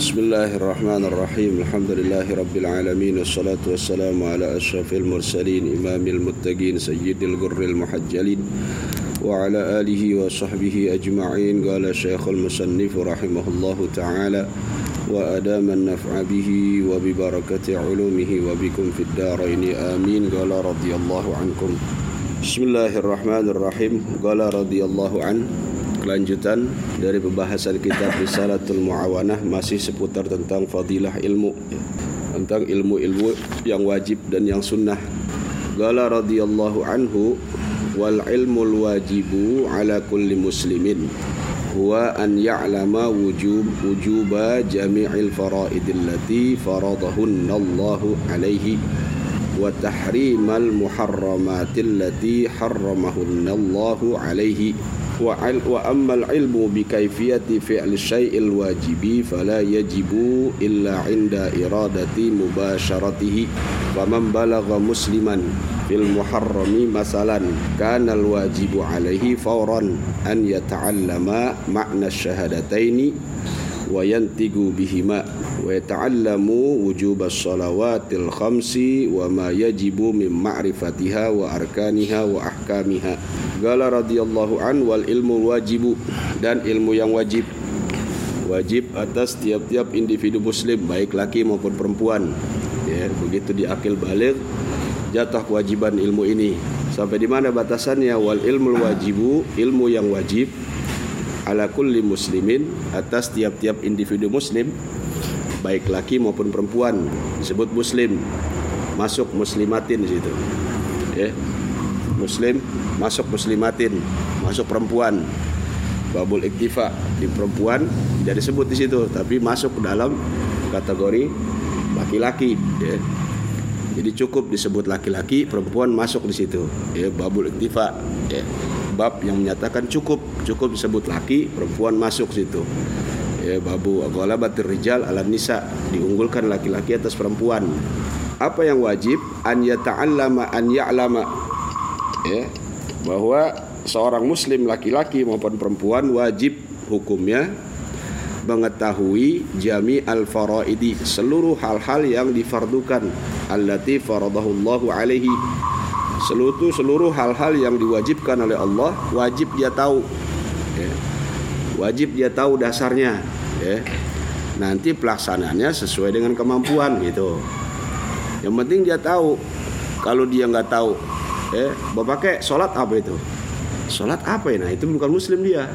بسم الله الرحمن الرحيم الحمد لله رب العالمين والصلاة والسلام على أشرف المرسلين إمام المتقين سيد الغر المحجلين وعلى آله وصحبه أجمعين قال الشيخ المصنف رحمه الله تعالى وأدام النفع به وببركة علومه وبكم في الدارين آمين قال رضي الله عنكم بسم الله الرحمن الرحيم قال رضي الله عنه kelanjutan dari pembahasan kitab Risalatul Muawanah masih seputar tentang fadilah ilmu tentang ilmu-ilmu yang wajib dan yang sunnah. Gala radhiyallahu anhu wal ilmul wajibu ala kulli muslimin huwa an ya'lama wujub wujuba jami'il faraidil lati faradahunna Allahu alaihi wa tahrimal muharramatil lati wa al wa ammal ilmu bi kaifiyati fi'li syai'il wajibi fala yajibu illa inda iradati mubasharatihi. Wa man balagha musliman fil muharrami masalan kana al wajibu alaihi fawran an yata'allama ma'na syahadataini wa yantigu bihima wa taallamu wujubas salawatil khamsi wa ma yajibu min ma'rifatiha wa arkaniha wa ahkamiha gala radhiyallahu an wal ilmu wajibu dan ilmu yang wajib. Wajib atas tiap-tiap individu muslim baik laki maupun perempuan. Ya begitu di akil balik jatah kewajiban ilmu ini. Sampai di mana batasannya? Wal ilmu wajibu ilmu yang wajib ala kulli muslimin atas tiap-tiap individu muslim baik laki maupun perempuan. Disebut muslim. Masuk muslimatin di situ. Ya. Muslim masuk muslimatin. Masuk perempuan. Babul iktifa. Di perempuan tidak disebut di situ tapi masuk dalam kategori laki-laki. Ya. jadi cukup disebut laki-laki perempuan masuk di situ. Ya babul iktifa. Ya. Bab yang menyatakan cukup cukup disebut laki perempuan masuk situ. Ya babu ghalabatir rijal ala nisa diunggulkan laki-laki atas perempuan. Apa yang wajib? An yata'allama an ya'lama. Ya bahwa seorang muslim laki-laki maupun perempuan wajib hukumnya mengetahui jami al faraidi seluruh hal-hal yang difardukan allati faradahullahu alaihi. Seluruh seluruh hal-hal yang diwajibkan oleh Allah wajib dia tahu ya. wajib dia tahu dasarnya ya. nanti pelaksanaannya sesuai dengan kemampuan gitu. Yang penting dia tahu. Kalau dia nggak tahu ya bapak kayak sholat apa itu? Sholat apa ya? Nah itu bukan muslim dia.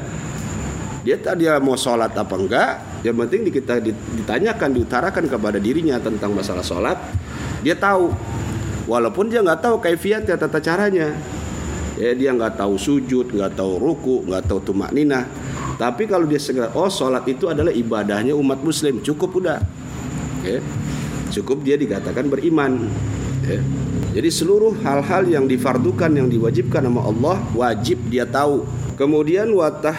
Dia tak dia mau sholat apa enggak yang penting kita ditanyakan diutarakan kepada dirinya tentang masalah sholat dia tahu. Walaupun dia nggak tahu kaifiatnya tata caranya ya dia nggak tahu sujud nggak tahu ruku nggak tahu tumak nina tapi kalau dia segera oh sholat itu adalah ibadahnya umat muslim. Cukup udah. Ya cukup dia dikatakan beriman. Ya. jadi seluruh hal-hal yang difardukan yang diwajibkan sama Allah wajib dia tahu. Kemudian watah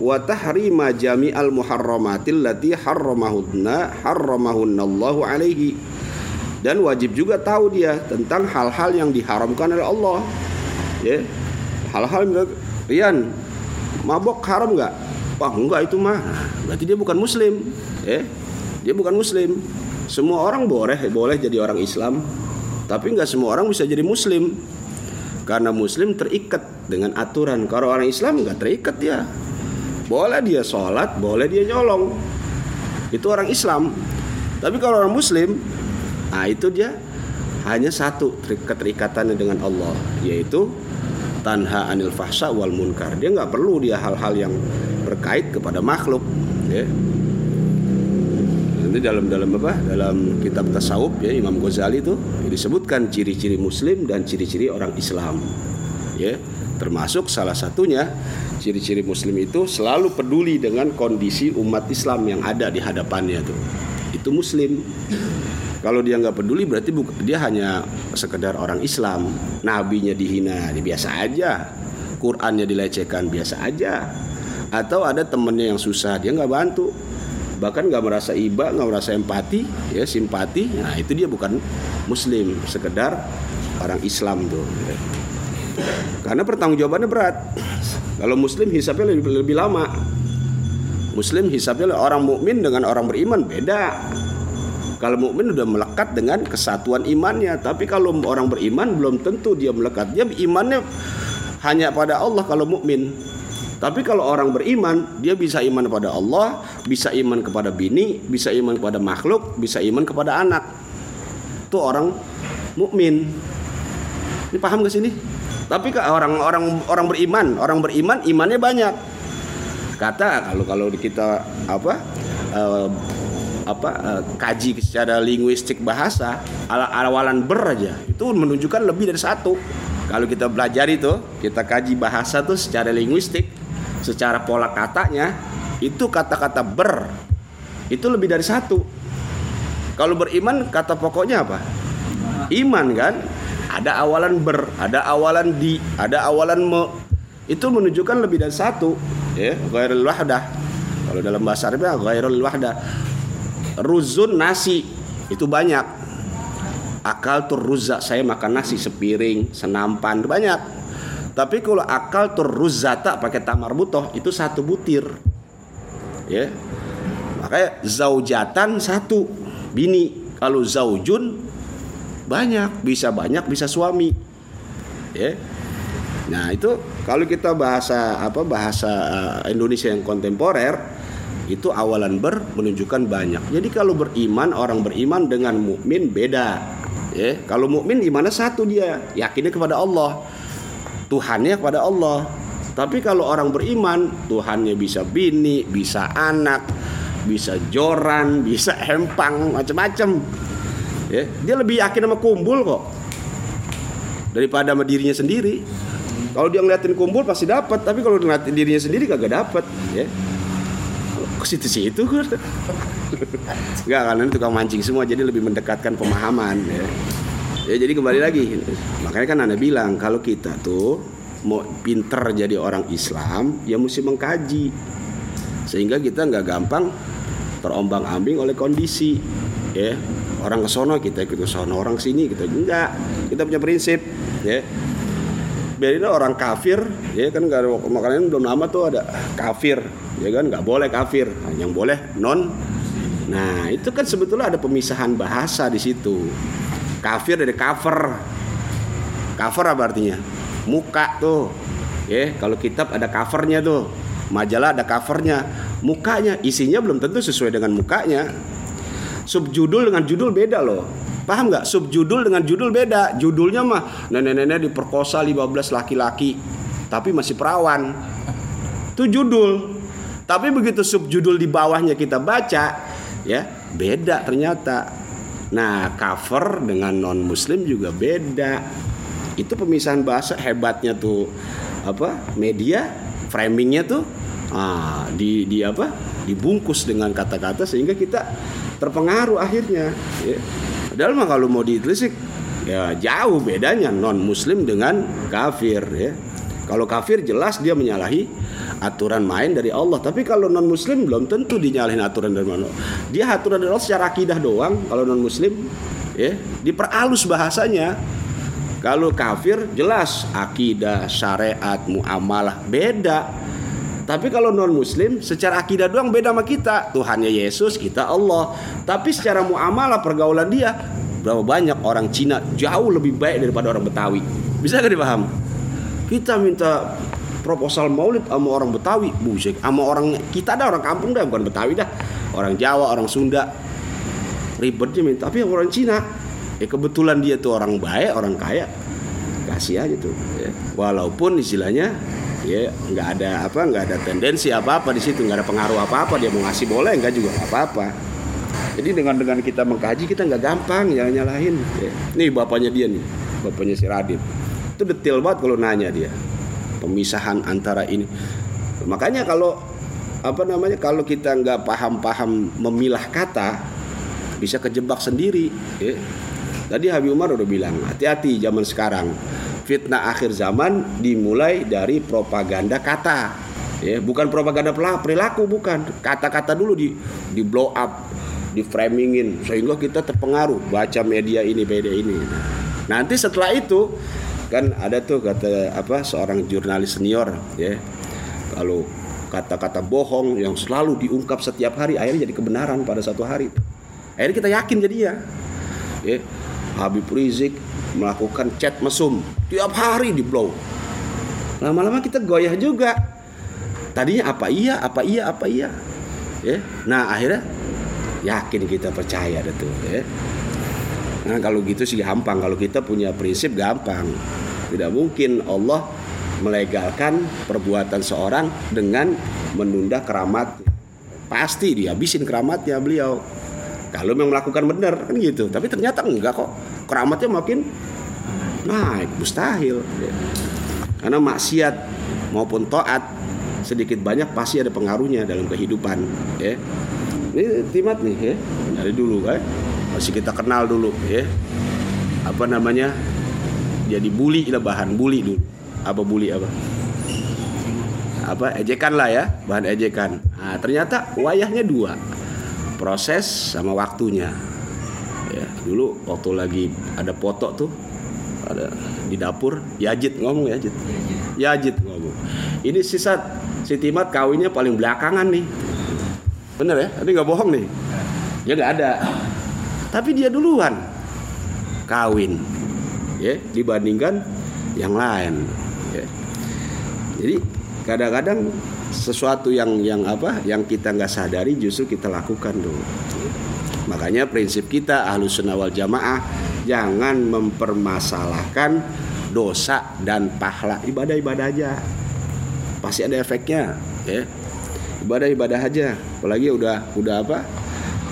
watahrima jami'al muharramatil lati harramahunna harramahunna Allahu alaihi. Dan wajib juga tahu dia tentang hal-hal yang diharamkan oleh Allah ya. Hal-hal Rian mabok haram nggak? Wah enggak itu mah. Berarti dia bukan muslim. Ya. Dia bukan muslim. Semua orang boleh boleh jadi orang Islam. Tapi nggak semua orang bisa jadi muslim. Karena muslim terikat dengan aturan. Kalau orang Islam nggak terikat dia. Boleh dia sholat boleh dia nyolong. Itu orang Islam. Tapi kalau orang muslim Nah itu dia hanya satu keterikatannya dengan Allah yaitu tanha anil fahsya wal munkar. Dia nggak perlu dia hal-hal yang berkait kepada makhluk. Ya. Nanti dalam dalam apa? Dalam kitab tasawuf ya Imam Ghazali itu disebutkan ciri-ciri Muslim dan ciri-ciri orang Islam. Ya, termasuk salah satunya ciri-ciri Muslim itu selalu peduli dengan kondisi umat Islam yang ada di hadapannya tuh. Itu Muslim. Kalau dia nggak peduli berarti dia hanya sekedar orang Islam. Nabinya dihina, dia biasa aja. Qurannya dilecehkan, biasa aja. Atau ada temennya yang susah, dia nggak bantu. Bahkan nggak merasa iba, nggak merasa empati, ya simpati. Nah itu dia bukan Muslim, sekedar orang Islam tuh. Karena pertanggungjawabannya berat. Kalau Muslim hisapnya lebih, lebih lama. Muslim hisapnya orang mukmin dengan orang beriman beda. Kalau mukmin udah melekat dengan kesatuan imannya, tapi kalau orang beriman belum tentu dia melekat. Dia imannya hanya pada Allah kalau mukmin. Tapi kalau orang beriman, dia bisa iman kepada Allah, bisa iman kepada bini, bisa iman kepada makhluk, bisa iman kepada anak. Itu orang mukmin. Ini paham ke sini? Tapi orang-orang orang beriman, orang beriman imannya banyak. Kata kalau kalau kita apa uh, apa uh, kaji secara linguistik bahasa awalan ber aja itu menunjukkan lebih dari satu. Kalau kita belajar itu, kita kaji bahasa tuh secara linguistik, secara pola katanya, itu kata-kata ber itu lebih dari satu. Kalau beriman kata pokoknya apa? Iman kan? ada awalan ber, ada awalan di, ada awalan me. Itu menunjukkan lebih dari satu, ya, ghairul wahdah. Kalau dalam bahasa Arabnya ghairul wahdah. Ruzun nasi itu banyak. Akal tur ruzak saya makan nasi sepiring, senampan banyak. Tapi kalau akal tur ruzata pakai tamar butoh itu satu butir. Ya. Makanya zaujatan satu bini. Kalau zaujun banyak bisa banyak bisa suami ya nah itu kalau kita bahasa apa bahasa eh, Indonesia yang kontemporer itu awalan ber menunjukkan banyak. Jadi kalau beriman orang beriman dengan mukmin beda. Ya kalau mukmin gimana satu dia yakinnya kepada Allah Tuhannya kepada Allah. Tapi kalau orang beriman Tuhannya bisa bini bisa anak bisa joran bisa hempang macam-macam. Ya dia lebih yakin sama kumpul kok daripada sama dirinya sendiri. Kalau dia ngeliatin kumpul pasti dapat tapi kalau ngeliatin dirinya sendiri kagak dapat ya ke situ situ nggak karena itu tukang mancing semua jadi lebih mendekatkan pemahaman ya. ya jadi kembali lagi. Makanya kan anda bilang kalau kita tuh mau pinter jadi orang Islam ya mesti mengkaji. Sehingga kita nggak gampang terombang ambing oleh kondisi ya. Orang ke sono kita ikut ke sono. Orang sini kita enggak kita punya prinsip ya biarin orang kafir ya kan nggak makanya belum lama tuh ada kafir ya kan? Nggak boleh kafir. Nah, yang boleh non. Nah itu kan sebetulnya ada pemisahan bahasa di situ. Kafir dari cover. Cover apa artinya? Muka tuh ya. Kalau kitab ada covernya tuh majalah ada covernya. Mukanya isinya belum tentu sesuai dengan mukanya. Subjudul dengan judul beda loh paham nggak? Subjudul dengan judul beda. Judulnya mah nenek-nenek diperkosa 15 laki-laki tapi masih perawan. Itu judul. Tapi begitu subjudul di bawahnya kita baca ya beda ternyata. Nah cover dengan non muslim juga beda. Itu pemisahan bahasa hebatnya tuh apa media framingnya tuh ah, di di apa dibungkus dengan kata-kata sehingga kita terpengaruh akhirnya ya. Padahal mah kalau mau ditelisik ya jauh bedanya non muslim dengan kafir ya. Kalau kafir jelas dia menyalahi aturan main dari Allah. Tapi kalau non muslim belum tentu dinyalahin aturan dari mana. Dia aturan dari Allah secara akidah doang. Kalau non muslim ya diperalus bahasanya. Kalau kafir jelas akidah, syariat, muamalah beda. Tapi kalau non muslim secara akidah doang beda sama kita. Tuhannya Yesus, kita Allah. Tapi secara muamalah pergaulan dia berapa banyak orang Cina jauh lebih baik daripada orang Betawi. Bisa gak dipaham? Kita minta proposal maulid sama orang Betawi, busik sama orang kita ada orang kampung dah bukan Betawi dah. Orang Jawa, orang Sunda. Ribetnya minta tapi orang Cina ya kebetulan dia tuh orang baik, orang kaya. Kasih aja tuh ya. Walaupun istilahnya ya nggak ada apa nggak ada tendensi apa apa di situ nggak ada pengaruh apa apa dia mau ngasih boleh nggak juga apa apa jadi dengan dengan kita mengkaji kita nggak gampang jangan nyalahin ya. nih bapaknya dia nih bapaknya si Radit. Itu detail banget kalau nanya dia pemisahan antara ini. Makanya kalau apa namanya kalau kita nggak paham-paham memilah kata bisa kejebak sendiri. Ya. tadi Habib Umar udah bilang hati-hati zaman sekarang fitnah akhir zaman dimulai dari propaganda kata. Ya bukan propaganda perilaku bukan. Kata-kata dulu di di blow up di framingin sehingga kita terpengaruh. Baca media ini media ini. Nanti setelah itu kan ada tuh kata apa seorang jurnalis senior ya. Kalau kata-kata bohong yang selalu diungkap setiap hari akhirnya jadi kebenaran pada satu hari. Akhirnya kita yakin jadi ya ya Habib Rizik melakukan chat mesum. Tiap hari di blow. Lama-lama kita goyah juga. Tadinya apa iya apa iya apa iya. Ya. Nah akhirnya yakin kita percaya itu ya. Nah kalau gitu sih gampang. Kalau kita punya prinsip gampang. Tidak mungkin Allah melegalkan perbuatan seorang dengan menunda keramat pasti dihabisin keramatnya beliau kalau memang melakukan benar kan gitu. Tapi ternyata enggak kok. Keramatnya makin naik mustahil. Karena maksiat maupun taat sedikit banyak pasti ada pengaruhnya dalam kehidupan ya. Ini timat nih ya. Dari dulu kan masih kita kenal dulu ya. Apa namanya? Jadi bully lah bahan bully dulu. Apa bully apa? Apa? Ejekan lah ya. Bahan ejekan. Nah, ternyata wayahnya dua proses sama waktunya. Ya dulu waktu lagi ada foto tuh ada di dapur Yajid ngomong Yajid. Yajid ngomong. Ini sisa si Timat kawinnya paling belakangan nih. Bener ya? Ini nggak bohong nih. Ya nggak ada. Tapi dia duluan kawin ya dibandingkan yang lain ya. jadi kadang-kadang sesuatu yang yang apa yang kita nggak sadari justru kita lakukan dulu makanya prinsip kita ahlus sunnah jamaah jangan mempermasalahkan dosa dan pahala. Ibadah-ibadah aja. Pasti ada efeknya ya. Ibadah-ibadah aja. Apalagi udah udah apa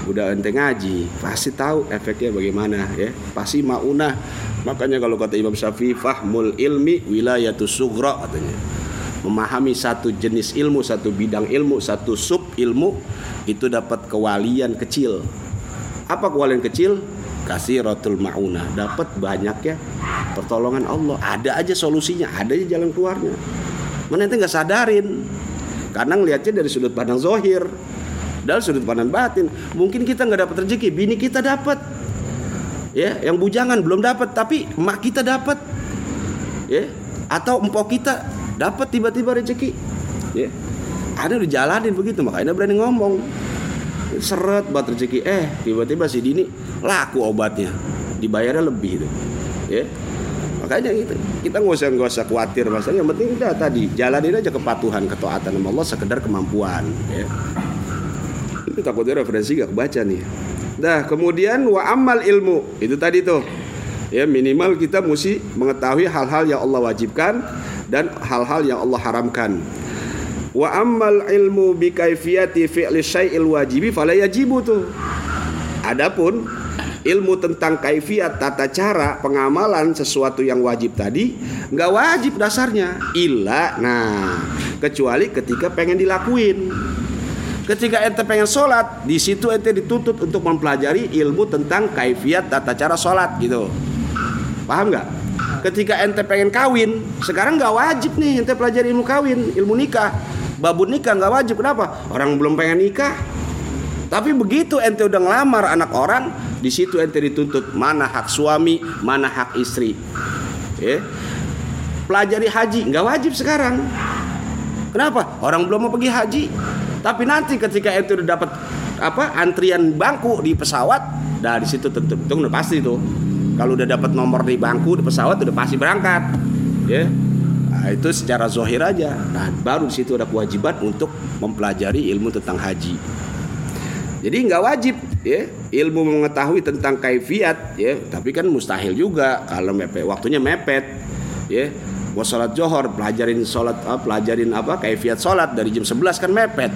udah ente ngaji pasti tahu efeknya bagaimana ya. Pasti maunah. Makanya kalau kata Imam Syafi'i fahmul ilmi wilayatu sugra katanya memahami satu jenis ilmu satu bidang ilmu satu sub ilmu itu dapat kewalian kecil. Apa kewalian kecil? Kasih rotul maunah dapat banyaknya pertolongan Allah. Ada aja solusinya. Ada aja jalan keluarnya. Mana ente nggak sadarin? Karena ngelihatnya dari sudut pandang zohir. Dari sudut pandang batin. Mungkin kita nggak dapat rezeki. Bini kita dapat. Ya yang bujangan belum dapat tapi emak kita dapat. Ya atau empok kita dapat tiba-tiba rezeki. Ya ada udah jalanin begitu makanya berani ngomong. Seret buat rezeki. Eh tiba-tiba si Dini laku obatnya. Dibayarnya lebih itu. Ya makanya gitu. Kita nggak usah nggak usah khawatir masalah yang penting udah tadi jalanin aja kepatuhan ketaatan sama Allah sekedar kemampuan. Ya ini takutnya referensi gak kebaca nih. Dah kemudian wa amal ilmu. Itu tadi tuh. Ya minimal kita mesti mengetahui hal-hal yang Allah wajibkan dan hal-hal yang Allah haramkan. Wa amal ilmu bi kaifiyati fi'li syai'il wajibi fala yajibu tuh adapun ilmu tentang kaifiat tata cara pengamalan sesuatu yang wajib tadi nggak wajib dasarnya. Illa nah kecuali ketika pengen dilakuin. Ketika ente pengen sholat di situ ente dituntut untuk mempelajari ilmu tentang kaifiat tata cara sholat gitu. Paham nggak ketika ente pengen kawin sekarang nggak wajib nih ente pelajari ilmu kawin ilmu nikah babun nikah nggak wajib kenapa orang belum pengen nikah tapi begitu ente udah ngelamar anak orang di situ ente dituntut mana hak suami, mana hak istri. Ya. Pelajari haji nggak wajib sekarang. Kenapa? Orang belum mau pergi haji. Tapi nanti ketika ente udah dapat apa antrian bangku di pesawat, dari situ tentu itu pasti tuh. Kalau udah dapat nomor di bangku di pesawat udah pasti berangkat. Ya. Nah, itu secara zohir aja. Nah, baru di situ ada kewajiban untuk mempelajari ilmu tentang haji. Jadi nggak wajib ya ilmu mengetahui tentang kaifiat ya tapi kan mustahil juga kalau mepet waktunya mepet ya mau sholat johor pelajarin sholat uh, pelajarin apa kaifiat sholat dari jam 11 kan mepet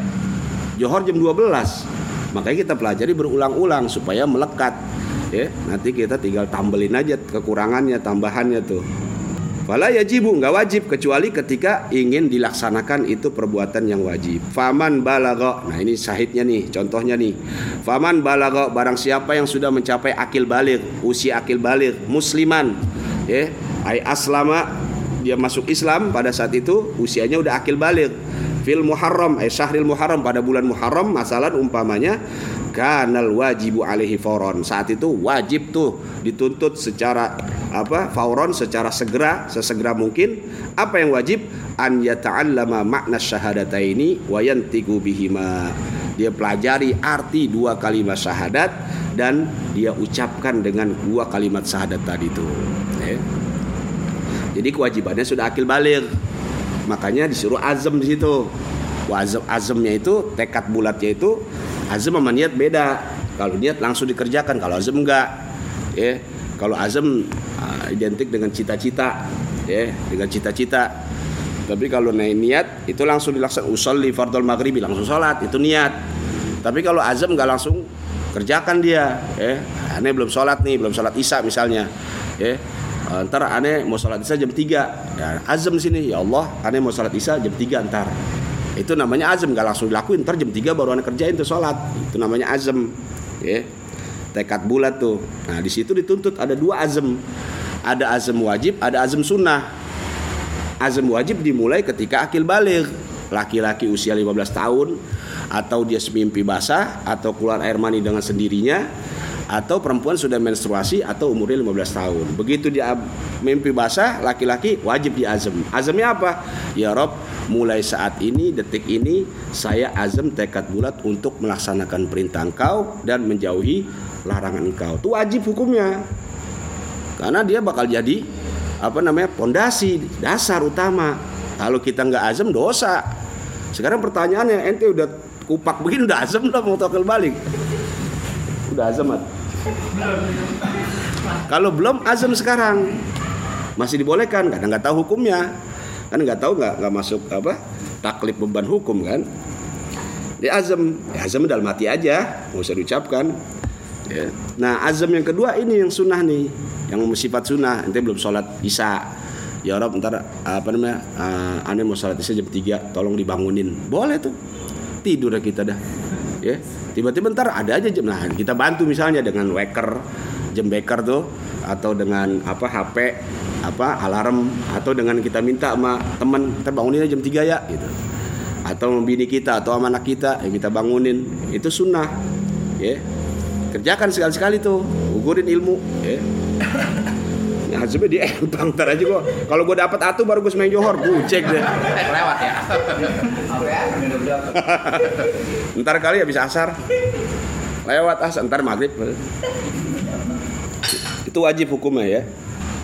johor jam 12 makanya kita pelajari berulang-ulang supaya melekat ya nanti kita tinggal tambelin aja kekurangannya tambahannya tuh Fala yajibu nggak wajib kecuali ketika ingin dilaksanakan itu perbuatan yang wajib. Faman balago. Nah ini sahidnya nih, contohnya nih. Faman balago barang siapa yang sudah mencapai akil balik, usia akil balik, musliman, ya, ay aslama dia masuk Islam pada saat itu usianya udah akil balik. Fil Muharram, ay syahril Muharram pada bulan Muharram masalah umpamanya kanal wajibu alaihi fauron. Saat itu wajib tuh dituntut secara apa? Fauron secara segera, sesegera mungkin. Apa yang wajib? An yata'allama makna syahadataini wa yantiqu bihima. Dia pelajari arti dua kalimat syahadat dan dia ucapkan dengan dua kalimat syahadat tadi itu. Ya. Jadi kewajibannya sudah akil balik. Makanya disuruh azam di situ azam azamnya itu tekad bulatnya itu azam sama niat beda. Kalau niat langsung dikerjakan kalau azam enggak ya. Kalau azam uh, identik dengan cita-cita ya dengan cita-cita. Tapi kalau naik niat itu langsung dilaksanakan. Usolli fardol maghribi langsung sholat itu niat. Tapi kalau azam nggak langsung kerjakan dia ya. Aneh belum sholat nih belum sholat isya misalnya ya. Ntar aneh mau sholat isya jam 3 ya, azam sini ya Allah aneh mau sholat isya jam 3 ntar itu namanya azam gak langsung dilakuin. Ntar jam 3 baru anak kerjain tuh sholat. Itu namanya azam ya. Tekad bulat tuh. Nah di situ dituntut ada dua azam. Ada azam wajib ada azam sunnah. Azam wajib dimulai ketika akil balik. Laki-laki usia 15 tahun atau dia semimpi basah atau keluar air mani dengan sendirinya atau perempuan sudah menstruasi atau umurnya 15 tahun. Begitu dia mimpi basah, laki-laki wajib diazam. Azamnya apa? Ya Rob, mulai saat ini, detik ini, saya azam tekad bulat untuk melaksanakan perintah engkau dan menjauhi larangan engkau. Itu wajib hukumnya. Karena dia bakal jadi apa namanya pondasi dasar utama. Kalau kita nggak azam dosa. Sekarang pertanyaannya, ente udah kupak begini udah azam lah mau tokel balik. Udah azam kalau belum azam sekarang masih dibolehkan karena nggak tahu hukumnya kan nggak tahu nggak nggak masuk apa taklif beban hukum kan? Di azam ya azam dalam hati aja nggak usah diucapkan. Ya. nah azam yang kedua ini yang sunnah nih yang sifat sunnah nanti belum sholat isya. Ya Rob ntar apa namanya uh, aneh mau sholat isya jam 3 tolong dibangunin. Boleh tuh. Tidur kita dah. Ya. Tiba-tiba ntar ada aja jam nah kita bantu misalnya dengan waker jam beker tuh atau dengan apa HP apa alarm atau dengan kita minta sama teman kita bangunin jam 3 ya gitu atau bini kita atau sama anak kita ya kita bangunin itu sunnah ya kerjakan sekali-sekali tuh ugurin ilmu ya Ya, di empang ntar aja gua. Kalau gua dapat atu baru gua semain johor, cek deh. Lewat ya. ntar kali ya bisa asar. Lewat asar, ntar maghrib. Itu wajib hukumnya ya.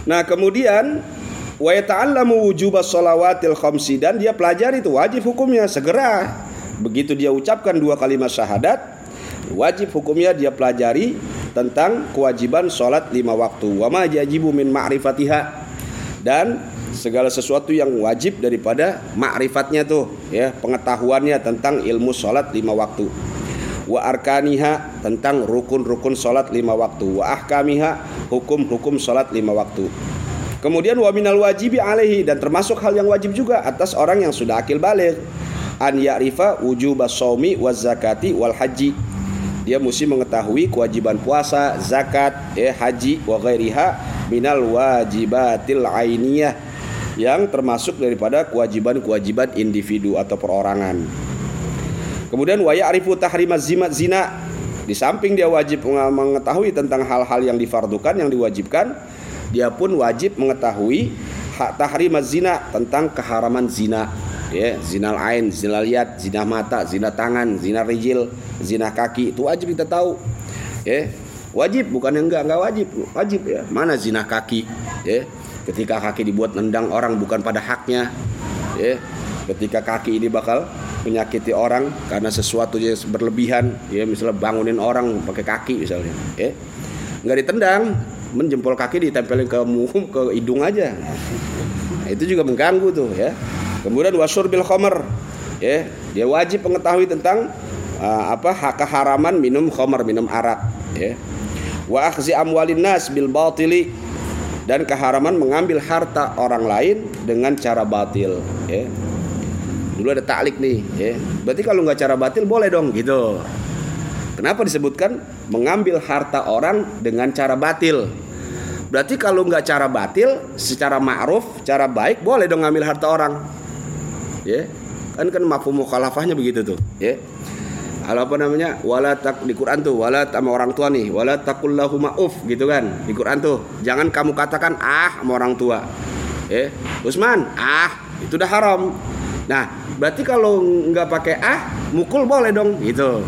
Nah kemudian wa yata'allamu wujubas shalawatil khamsi dan dia pelajari itu wajib hukumnya segera. Begitu dia ucapkan dua kalimat syahadat, wajib hukumnya dia pelajari tentang kewajiban sholat lima waktu. Wa ma yajibu min ma'rifatiha dan segala sesuatu yang wajib daripada ma'rifatnya tuh ya pengetahuannya tentang ilmu sholat lima waktu wa arkaniha tentang rukun-rukun salat lima waktu wa ahkamiha hukum-hukum salat lima waktu. Kemudian wa minal wajibi alaihi dan termasuk hal yang wajib juga atas orang yang sudah akil balik. An ya'rifa wujubas shaumi waz zakati wal haji. Dia mesti mengetahui kewajiban puasa zakat eh haji wa ghairiha minal wajibatil ainiyah yang termasuk daripada kewajiban-kewajiban individu atau perorangan Kemudian wa ya'rifu tahrimaz zina. Di samping dia wajib mengetahui tentang hal-hal yang difardukan yang diwajibkan, dia pun wajib mengetahui hak tahrimaz zina tentang keharaman zina. Ya, zina ain, zina lihat, zina mata, zina tangan, zina rijil, zina kaki itu wajib kita tahu. Ya, wajib bukan yang enggak enggak wajib wajib ya mana zina kaki ya ketika kaki dibuat nendang orang bukan pada haknya ya ketika kaki ini bakal menyakiti orang karena sesuatu yang berlebihan ya misalnya bangunin orang pakai kaki misalnya ya. Nggak ditendang menjempol kaki ditempelin ke muhum ke hidung aja. Nah, itu juga mengganggu tuh ya. Kemudian wasur bil khomer ya. Dia wajib mengetahui tentang uh, apa hak keharaman minum khomer minum arak ya. Wa akhzi amwalin nas bil batili dan keharaman mengambil harta orang lain dengan cara batil ya dulu ada taklik nih ya berarti kalau nggak cara batil boleh dong gitu kenapa disebutkan mengambil harta orang dengan cara batil berarti kalau nggak cara batil secara ma'ruf cara baik boleh dong ngambil harta orang ya kan kan mafhum mukhalafahnya begitu tuh ya Kalau apa namanya? Wala tak di Quran tuh, wala sama orang tua nih, wala takullahu uf gitu kan. Di Quran tuh, jangan kamu katakan ah sama orang tua. Eh, Usman, ah, itu udah haram. Nah, berarti kalau nggak pakai ah, mukul boleh dong, gitu.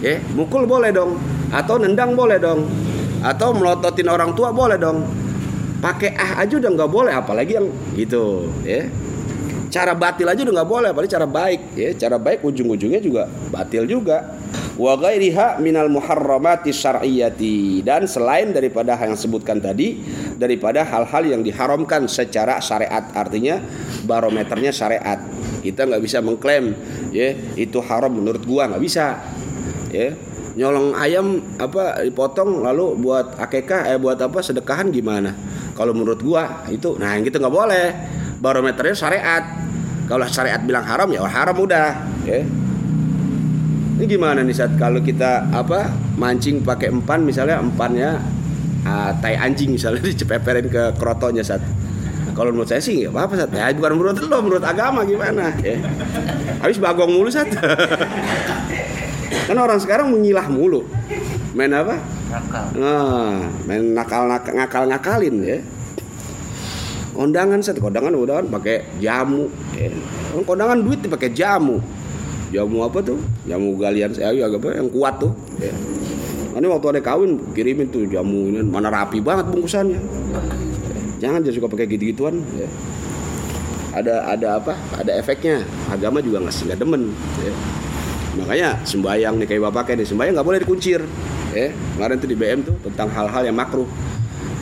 Eh, mukul boleh dong, atau nendang boleh dong, atau melototin orang tua boleh dong. Pakai ah aja udah nggak boleh, apalagi yang gitu, ya. Cara batil aja udah nggak boleh, apalagi cara baik, ya. Cara baik ujung-ujungnya juga batil juga wa ghairiha minal muharramati syar'iyyati dan selain daripada yang sebutkan tadi daripada hal-hal yang diharamkan secara syariat artinya barometernya syariat kita nggak bisa mengklaim ya itu haram menurut gua nggak bisa ya. Nyolong ayam apa dipotong lalu buat akekah eh buat apa sedekahan gimana? Kalau menurut gua itu nah yang gitu nggak boleh. Barometernya syariat. Kalau syariat bilang haram ya haram udah ya. Ini gimana nih saat kalau kita apa mancing pakai empan misalnya empannya uh, tai anjing misalnya dicepeperin ke krotonya saat kalau menurut saya sih nggak apa-apa saat ya bukan menurut lo menurut agama gimana ya? Habis bagong mulu saat kan orang sekarang mengilah mulu. Main apa? Nakal. Nah, main nakal nakal ngakal ngakalin ya. Kondangan satu kondangan udah pakai jamu ya. kondangan duit dipakai jamu. Jamu apa tuh? Jamu galian saya agak apa yang kuat tuh ya. Ini waktu ada kawin kirimin tuh jamu ini mana rapi banget bungkusannya. Jangan jangan suka pakai gitu-gituan. Ya. Ada ada apa? Ada efeknya. Agama juga nggak nggak demen. Ya. Makanya sembayang nih kayak bapak kayak nih sembayang nggak boleh dikuncir. Ya. Kemarin tuh di BM tuh tentang hal-hal yang makruh.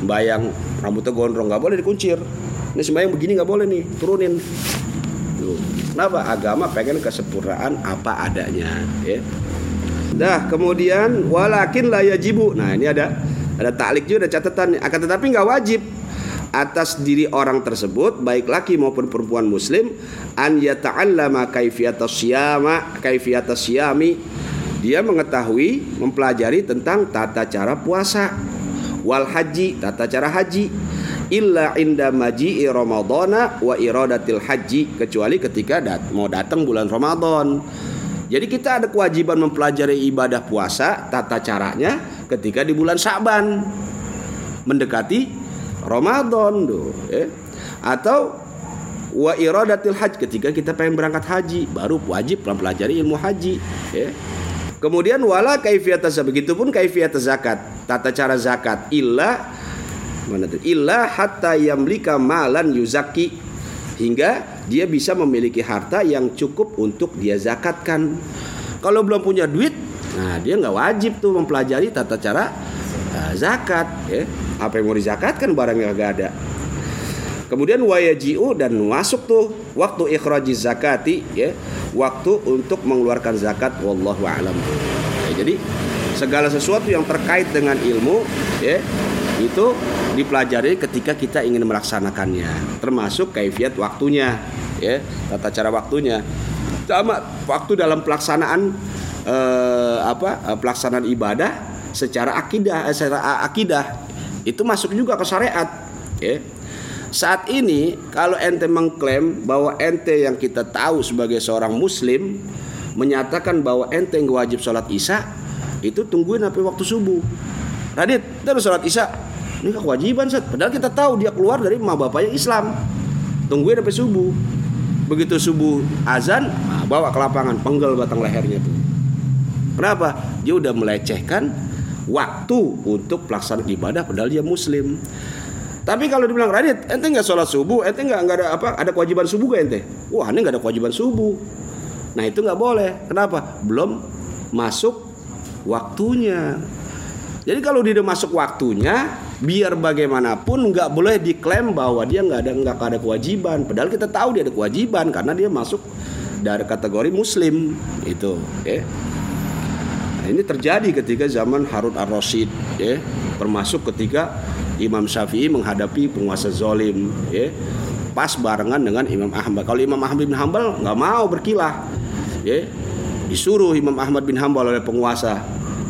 Sembayang rambutnya gondrong nggak boleh dikuncir. Ini sembayang begini nggak boleh nih turunin. Kenapa? Agama pengen kesempurnaan apa adanya. Ya. Dah kemudian walakin la yajibu. Nah ini ada ada taklik juga ada catatan. Akan tetapi nggak wajib atas diri orang tersebut baik laki maupun perempuan muslim an yata'allama kaifiyatas syama kaifiyatas syami dia mengetahui mempelajari tentang tata cara puasa. Wal haji tata cara haji. Illa inda maji'i ramadhana wa iradatil haji kecuali ketika dat mau datang bulan Ramadan. Jadi kita ada kewajiban mempelajari ibadah puasa tata caranya ketika di bulan Sa'ban mendekati Ramadan tuh, eh. Atau wa iradatil haji ketika kita pengen berangkat haji baru wajib mempelajari ilmu haji, eh. Kemudian wala kaifiyat begitu pun kaifiyat zakat, tata cara zakat illa mana tuh illa hatta yamlika malan yuzaki hingga dia bisa memiliki harta yang cukup untuk dia zakatkan kalau belum punya duit nah dia nggak wajib tuh mempelajari tata cara uh, zakat ya apa yang mau dizakatkan barang yang gak ada. Kemudian wayajiu dan masuk tuh waktu ikhraji zakati ya waktu untuk mengeluarkan zakat wallahu alam. Ya, jadi segala sesuatu yang terkait dengan ilmu ya itu dipelajari ketika kita ingin melaksanakannya termasuk kaifiat waktunya ya tata cara waktunya. Sama waktu dalam pelaksanaan eh, apa eh, pelaksanaan ibadah secara akidah eh, secara akidah itu masuk juga ke syariat ya saat ini kalau ente mengklaim bahwa ente yang kita tahu sebagai seorang muslim menyatakan bahwa ente yang wajib sholat isya itu tungguin sampai waktu subuh Radit, terus sholat isya ini kewajiban set. Padahal kita tahu dia keluar dari emak bapaknya Islam. Tungguin sampai subuh. Begitu subuh azan, nah, bawa ke lapangan, penggal batang lehernya tuh. Kenapa? Dia udah melecehkan waktu untuk pelaksanaan ibadah padahal dia muslim. Tapi kalau dibilang Radit, ente nggak sholat subuh, ente nggak nggak ada apa? Ada kewajiban subuh gak ente? Wah, ini nggak ada kewajiban subuh. Nah itu nggak boleh. Kenapa? Belum masuk waktunya. Jadi kalau dia masuk waktunya, biar bagaimanapun nggak boleh diklaim bahwa dia nggak ada nggak ada kewajiban padahal kita tahu dia ada kewajiban karena dia masuk dari kategori muslim itu nah, ini terjadi ketika zaman Harun ar-Rasyid ya termasuk ketika Imam Syafi'i menghadapi penguasa zolim ya pas barengan dengan Imam Ahmad. Kalau Imam Ahmad bin Hambal nggak mau berkilah ya disuruh Imam Ahmad bin Hambal oleh penguasa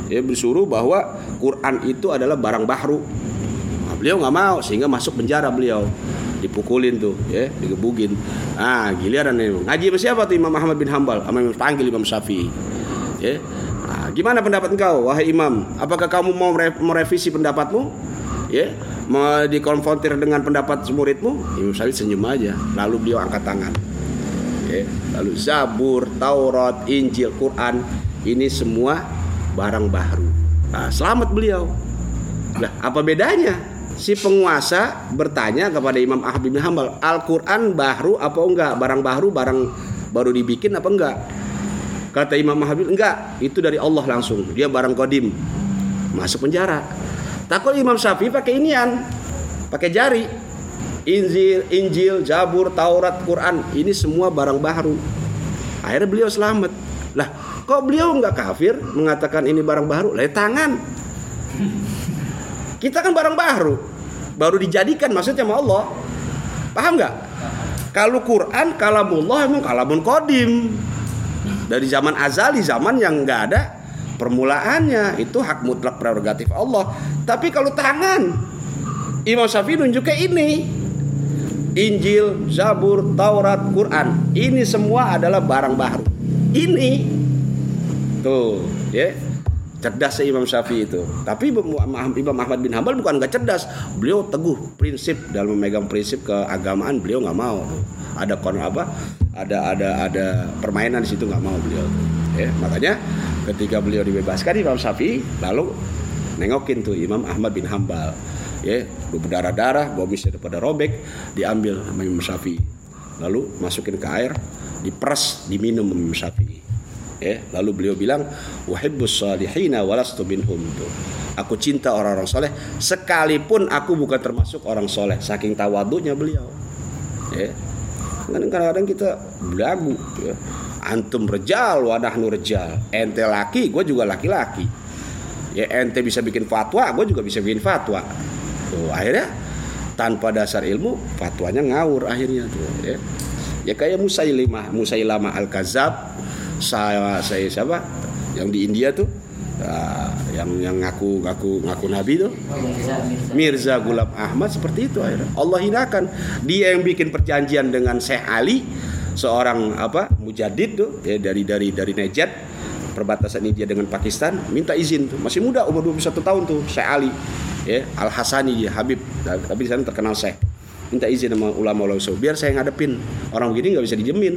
ya disuruh bahwa Quran itu adalah barang bahru beliau nggak mau sehingga masuk penjara beliau. Dipukulin tuh ya digebugin. Ah giliran nih ngaji sama siapa tuh Imam Ahmad bin Hambal? Sama Imam panggil Imam Syafi'i Ya. Gimana pendapat engkau, wahai imam? Apakah kamu mau merevisi pendapatmu? Ya, mau dikonfrontir dengan pendapat muridmu? Imam Syafi'i senyum aja. Lalu beliau angkat tangan. Ya, lalu Zabur, Taurat, Injil, Quran, ini semua barang baru. Nah, selamat beliau. Nah, apa bedanya? Si penguasa bertanya kepada Imam Ahmad bin Hambal, Al-Quran baru apa enggak? Barang baru, barang baru dibikin apa enggak? Kata Imam Ahmad enggak, itu dari Allah langsung. Dia barang kodim. Masuk penjara. Takut Imam Syafi'i pakai inian, pakai jari. Injil, Injil, Jabur, Taurat, Quran, ini semua barang baru. Akhirnya beliau selamat. Lah, kok beliau enggak kafir mengatakan ini barang baru? Lah, tangan. Kita kan barang baru. Baru dijadikan maksudnya sama Allah. Paham nggak? Kalau Quran kalamullah emang kalamun kodim. Dari zaman azali, zaman yang nggak ada permulaannya. Itu hak mutlak prerogatif Allah. Tapi kalau tangan, Imam Syafi'i nunjuknya ini. Injil, Zabur, Taurat, Quran. Ini semua adalah barang baru. Ini. Tuh, ya. Yeah cerdas Imam Syafi'i itu. Tapi Imam Ahmad bin Hambal bukan nggak cerdas, beliau teguh prinsip dalam memegang prinsip keagamaan beliau nggak mau. Ada kon apa? Ada ada ada permainan di situ nggak mau beliau. Ya, makanya ketika beliau dibebaskan Imam Syafi'i lalu nengokin tuh Imam Ahmad bin Hambal. Ya, berdarah-darah, bomisnya pada robek, diambil sama Imam Syafi'i. Lalu masukin ke air, diperas, diminum Imam Syafi'i ya. Lalu beliau bilang wahibbus salihina walastu minhum. Aku cinta orang-orang soleh sekalipun aku bukan termasuk orang soleh saking tawadunya beliau. Ya. Kadang-kadang kita belagu ya. antum rejal wadah nur rejal. Ente laki gue juga laki-laki. Ya ente bisa bikin fatwa gue juga bisa bikin fatwa. Tuh akhirnya tanpa dasar ilmu fatwanya ngawur akhirnya tuh ya. Ya kayak Musailimah Musailamah al-Kazab saya saya siapa? Yang di India tuh? Uh, yang yang ngaku ngaku ngaku nabi tuh? Mirza Gulam Ahmad seperti itu akhirnya. Allah hinakan. Dia yang bikin perjanjian dengan Syekh Ali seorang apa mujadid tuh ya, dari dari dari Najat perbatasan India dengan Pakistan. Minta izin tuh. Masih muda umur 21 tahun tuh Syekh Ali. Ya Al Hasani dia Habib. Tapi di sana terkenal Syekh minta izin sama ulama-ulama biar saya ngadepin. Orang begini nggak bisa dijemin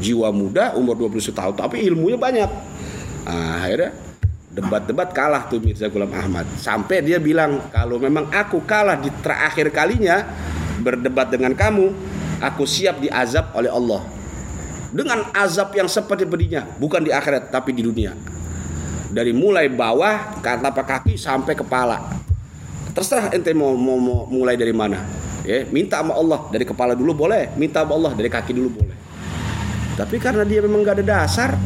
jiwa muda umur 20 tahun tapi ilmunya banyak. Nah, akhirnya debat-debat kalah tuh Mirza Ghulam Ahmad. Sampai dia bilang kalau memang aku kalah di terakhir kalinya berdebat dengan kamu aku siap diazab oleh Allah. Dengan azab yang seperti bedinya bukan di akhirat tapi di dunia. Dari mulai bawah ke telapak kaki sampai kepala. Terserah ente mau, mau, mau mulai dari mana. Ya minta sama Allah dari kepala dulu boleh minta sama Allah dari kaki dulu boleh tapi karena dia memang gak ada dasar,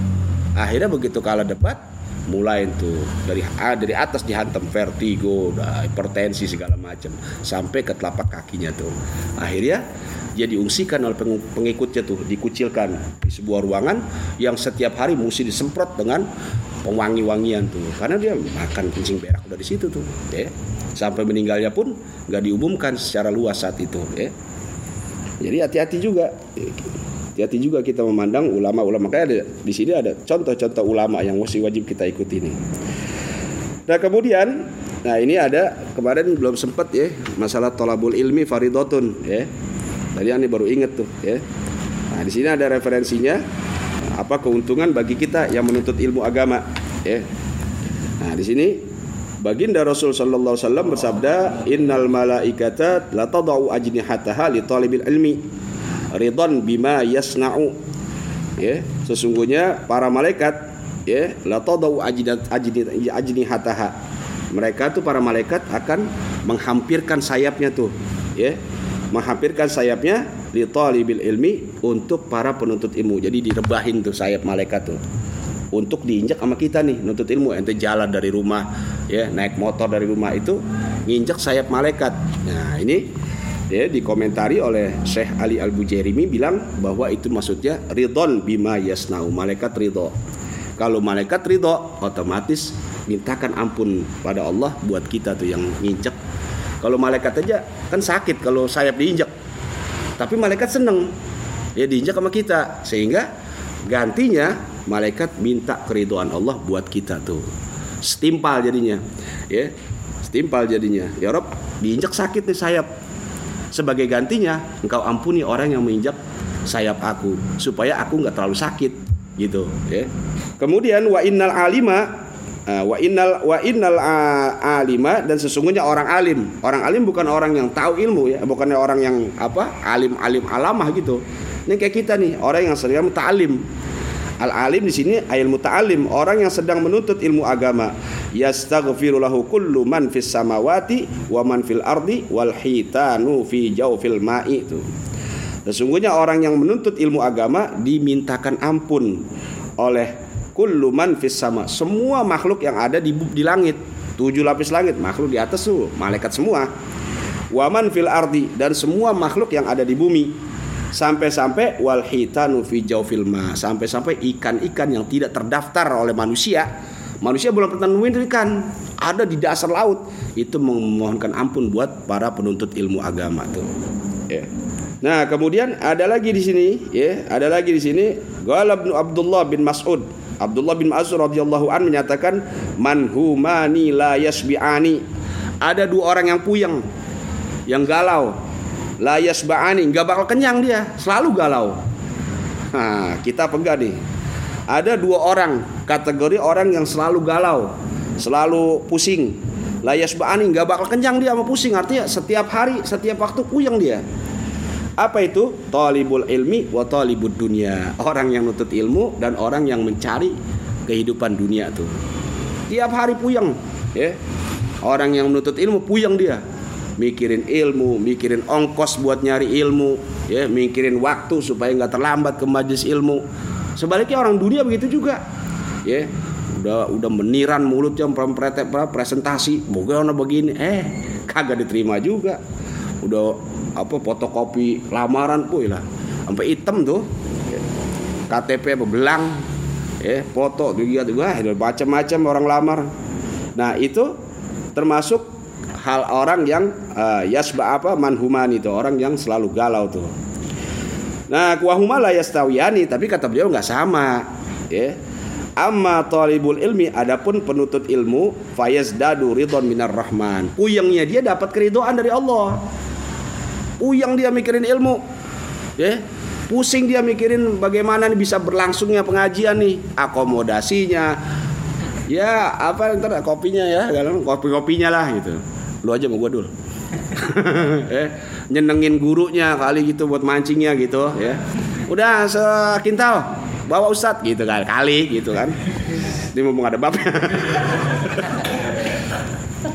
akhirnya begitu kalah debat, mulai itu dari dari atas dihantam vertigo, hipertensi segala macam sampai ke telapak kakinya tuh. Akhirnya dia diungsikan oleh pengikutnya tuh, dikucilkan di sebuah ruangan yang setiap hari mesti disemprot dengan pewangi-wangian tuh. Karena dia makan kencing berak dari situ tuh, ya. Sampai meninggalnya pun nggak diumumkan secara luas saat itu, ya. Jadi hati-hati juga hati-hati juga kita memandang ulama-ulama kayak ada di sini ada contoh-contoh ulama yang mesti wajib kita ikuti ini. Nah kemudian, nah ini ada kemarin belum sempat ya masalah tolabul ilmi faridotun ya. Tadi ini baru inget tuh ya. Nah di sini ada referensinya apa keuntungan bagi kita yang menuntut ilmu agama ya. Nah di sini Baginda Rasul sallallahu alaihi wasallam bersabda, "Innal malaikata la tadau ajnihataha li talibil ilmi." Ridon bima yasna'u. Ya sesungguhnya para malaikat ya la tadau ajni hataha. Mereka tuh para malaikat akan menghampirkan sayapnya tuh ya. Menghampirkan sayapnya li talibil ilmi untuk para penuntut ilmu. Jadi direbahin tuh sayap malaikat tuh. Untuk diinjak sama kita nih nuntut ilmu. Ente jalan dari rumah ya naik motor dari rumah itu nginjak sayap malaikat. Nah ini ya dikomentari oleh Syekh Ali Al Bujairimi bilang bahwa itu maksudnya ridon bima yasnau malaikat ridho kalau malaikat ridho otomatis mintakan ampun pada Allah buat kita tuh yang nginjek kalau malaikat aja kan sakit kalau sayap diinjak tapi malaikat seneng ya diinjak sama kita sehingga gantinya malaikat minta keriduan Allah buat kita tuh. Setimpal jadinya. Ya. Setimpal jadinya. Ya Rob, diinjak sakit nih sayap. Sebagai gantinya, engkau ampuni orang yang menginjak sayap aku supaya aku nggak terlalu sakit gitu ya. Kemudian wa innal alima uh, wa innal wa innal alima dan sesungguhnya orang alim. Orang alim bukan orang yang tahu ilmu ya, bukannya orang yang apa? alim-alim alamah gitu. Ini kayak kita nih, orang yang sedang muta'alim. Al-alim di sini ayat muta'alim, orang yang sedang menuntut ilmu agama. Yastaghfiru lahu kullu man fis samawati wa man fil ardi wal hitanu fi jawfil ma'i itu. Sesungguhnya orang yang menuntut ilmu agama dimintakan ampun oleh kullu man fis sama. Semua makhluk yang ada di, di langit. Tujuh lapis langit, makhluk di atas tuh, malaikat semua. Waman fil ardi dan semua makhluk yang ada di bumi sampai-sampai wal hitanu fi jawfil ma. Sampai-sampai ikan-ikan yang tidak terdaftar oleh manusia. Manusia belum pernah nemuin ikan. Ada di dasar laut. Itu memohonkan ampun buat para penuntut ilmu agama tuh. Ya. Nah, kemudian ada lagi di sini, ya, ada lagi di sini, Qala Abdullah bin Mas'ud. Abdullah bin Mas'ud radhiyallahu an menyatakan, "Man humani la yasbi'ani." Ada dua orang yang puyeng, yang galau, la yasba'ani, enggak bakal kenyang dia, selalu galau. Nah, kita pegang nih. Ada dua orang, kategori orang yang selalu galau, selalu pusing. La yasba'ani, enggak bakal kenyang dia sama pusing, artinya setiap hari, setiap waktu puyeng dia. Apa itu? Talibul ilmi wa talibud dunia. Orang yang nutut ilmu dan orang yang mencari kehidupan dunia tuh. Tiap hari puyeng, ya. Orang yang menuntut ilmu puyeng dia mikirin ilmu, mikirin ongkos buat nyari ilmu, ya, mikirin waktu supaya nggak terlambat ke majelis ilmu. Sebaliknya orang dunia begitu juga, ya. Udah udah meniran mulutnya presentasi, bagaimana begini, eh kagak diterima juga. Udah apa fotokopi lamaran, puy lah, sampai hitam tuh. Ya. KTP apa belang, ya, foto tuh gitu, wah, macam-macam orang lamar. Nah itu termasuk hal orang yang uh, yasba apa manhuman itu orang yang selalu galau tuh. Nah, kuahuma la yastawiyani tapi kata beliau nggak sama, ya. Amma talibul ilmi adapun penuntut ilmu fayazdadu ridon minar rahman. Puyengnya dia dapat keridoan dari Allah. Puyeng dia mikirin ilmu. Ya. Pusing dia mikirin bagaimana nih bisa berlangsungnya pengajian nih, akomodasinya. Ya, apa ntar kopinya ya, kopi-kopinya lah gitu lu aja mau gue dulu eh, nyenengin gurunya kali gitu buat mancingnya gitu ya. Udah sekintal bawa ustad gitu kan kali gitu kan. Dia mau ada babnya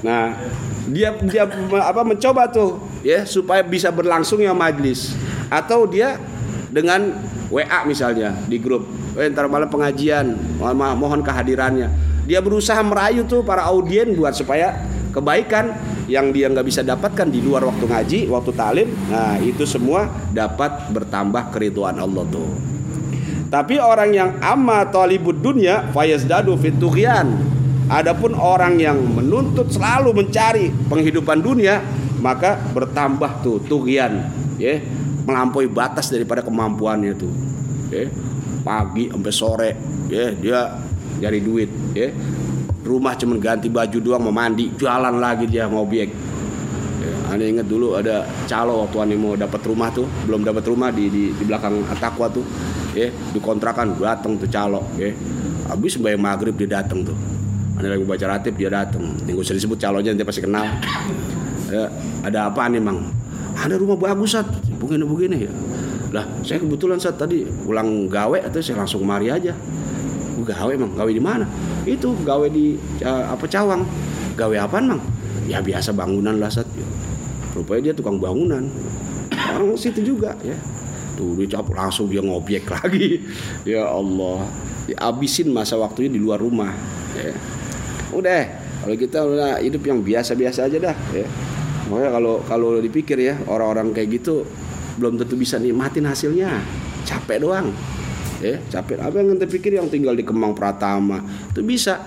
nah dia dia apa mencoba tuh ya supaya bisa berlangsung ya majlis. Atau dia dengan WA misalnya di grup eh, ntar malam pengajian mohon kehadirannya. Dia berusaha merayu tuh para audien buat supaya kebaikan yang dia nggak bisa dapatkan di luar waktu ngaji, waktu talim, nah itu semua dapat bertambah keriduan Allah tuh. Tapi orang yang amma talibud dunya fayazdadu fitughyan. Adapun orang yang menuntut selalu mencari penghidupan dunia, maka bertambah tuh tughyan, ya, melampaui batas daripada kemampuannya tuh. Ya. Pagi sampai sore, ya, dia cari duit, ya rumah cuma ganti baju doang mau mandi jalan lagi dia mau ya, aneh inget dulu ada calo waktu aneh mau dapat rumah tuh belum dapat rumah di, di di belakang Atakwa tuh. Ya dikontrakan datang tuh calo ya. Habis bayang maghrib dia datang tuh. Aneh lagi baca ratib dia datang tinggal usah disebut calonya nanti pasti kenal. Ya, ada apa nih mang? Ada rumah bagus saat begini begini ya. Lah saya kebetulan saat tadi pulang gawe atau saya langsung kemari aja. Gawe emang gawe di mana itu gawe di uh, apa cawang. Gawe apa mang? Ya biasa bangunan lah sat. Rupanya dia tukang bangunan. Orang situ juga ya. Tuh dicap langsung dia ngobjek lagi. Ya Allah. Dihabisin masa waktunya di luar rumah ya. Udah kalau kita udah hidup yang biasa-biasa aja dah ya. Makanya kalau kalau dipikir ya orang-orang kayak gitu belum tentu bisa nikmatin hasilnya. Capek doang ya capek apa yang ente pikir yang tinggal di Kemang Pratama itu bisa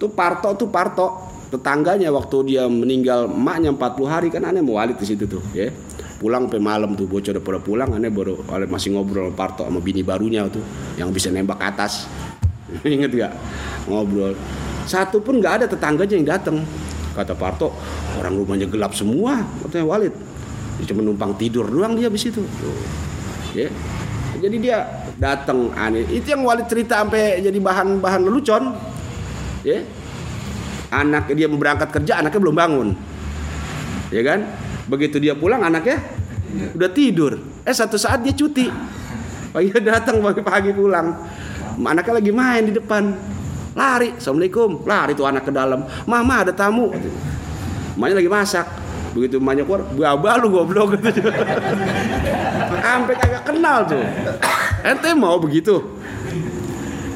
tuh Parto tuh Parto tetangganya waktu dia meninggal emaknya 40 hari kan aneh mau walid di situ tuh ya pulang sampai malam tuh bocor udah pada pulang aneh baru masih ngobrol Parto sama bini barunya tuh yang bisa nembak atas Ingat gak? Ngobrol. Satu pun nggak ada tetangganya yang datang. Kata Parto, orang rumahnya gelap semua. Katanya Walid. Dia cuma numpang tidur doang dia di situ. Ya. Jadi dia datang aneh. Itu yang Walid cerita sampai jadi bahan-bahan lelucon. Ya. Anak dia berangkat kerja, anaknya belum bangun. Ya kan? Begitu dia pulang anaknya udah tidur. Eh satu saat dia cuti. Pagi datang pagi-pagi pulang. Anaknya lagi main di depan. Lari, assalamualaikum. Lari tuh anak ke dalam. Mama ada tamu. Mamanya lagi masak. Begitu mamanya keluar, gua lu goblok gitu. Sampai kagak kenal tuh. Ente mau begitu?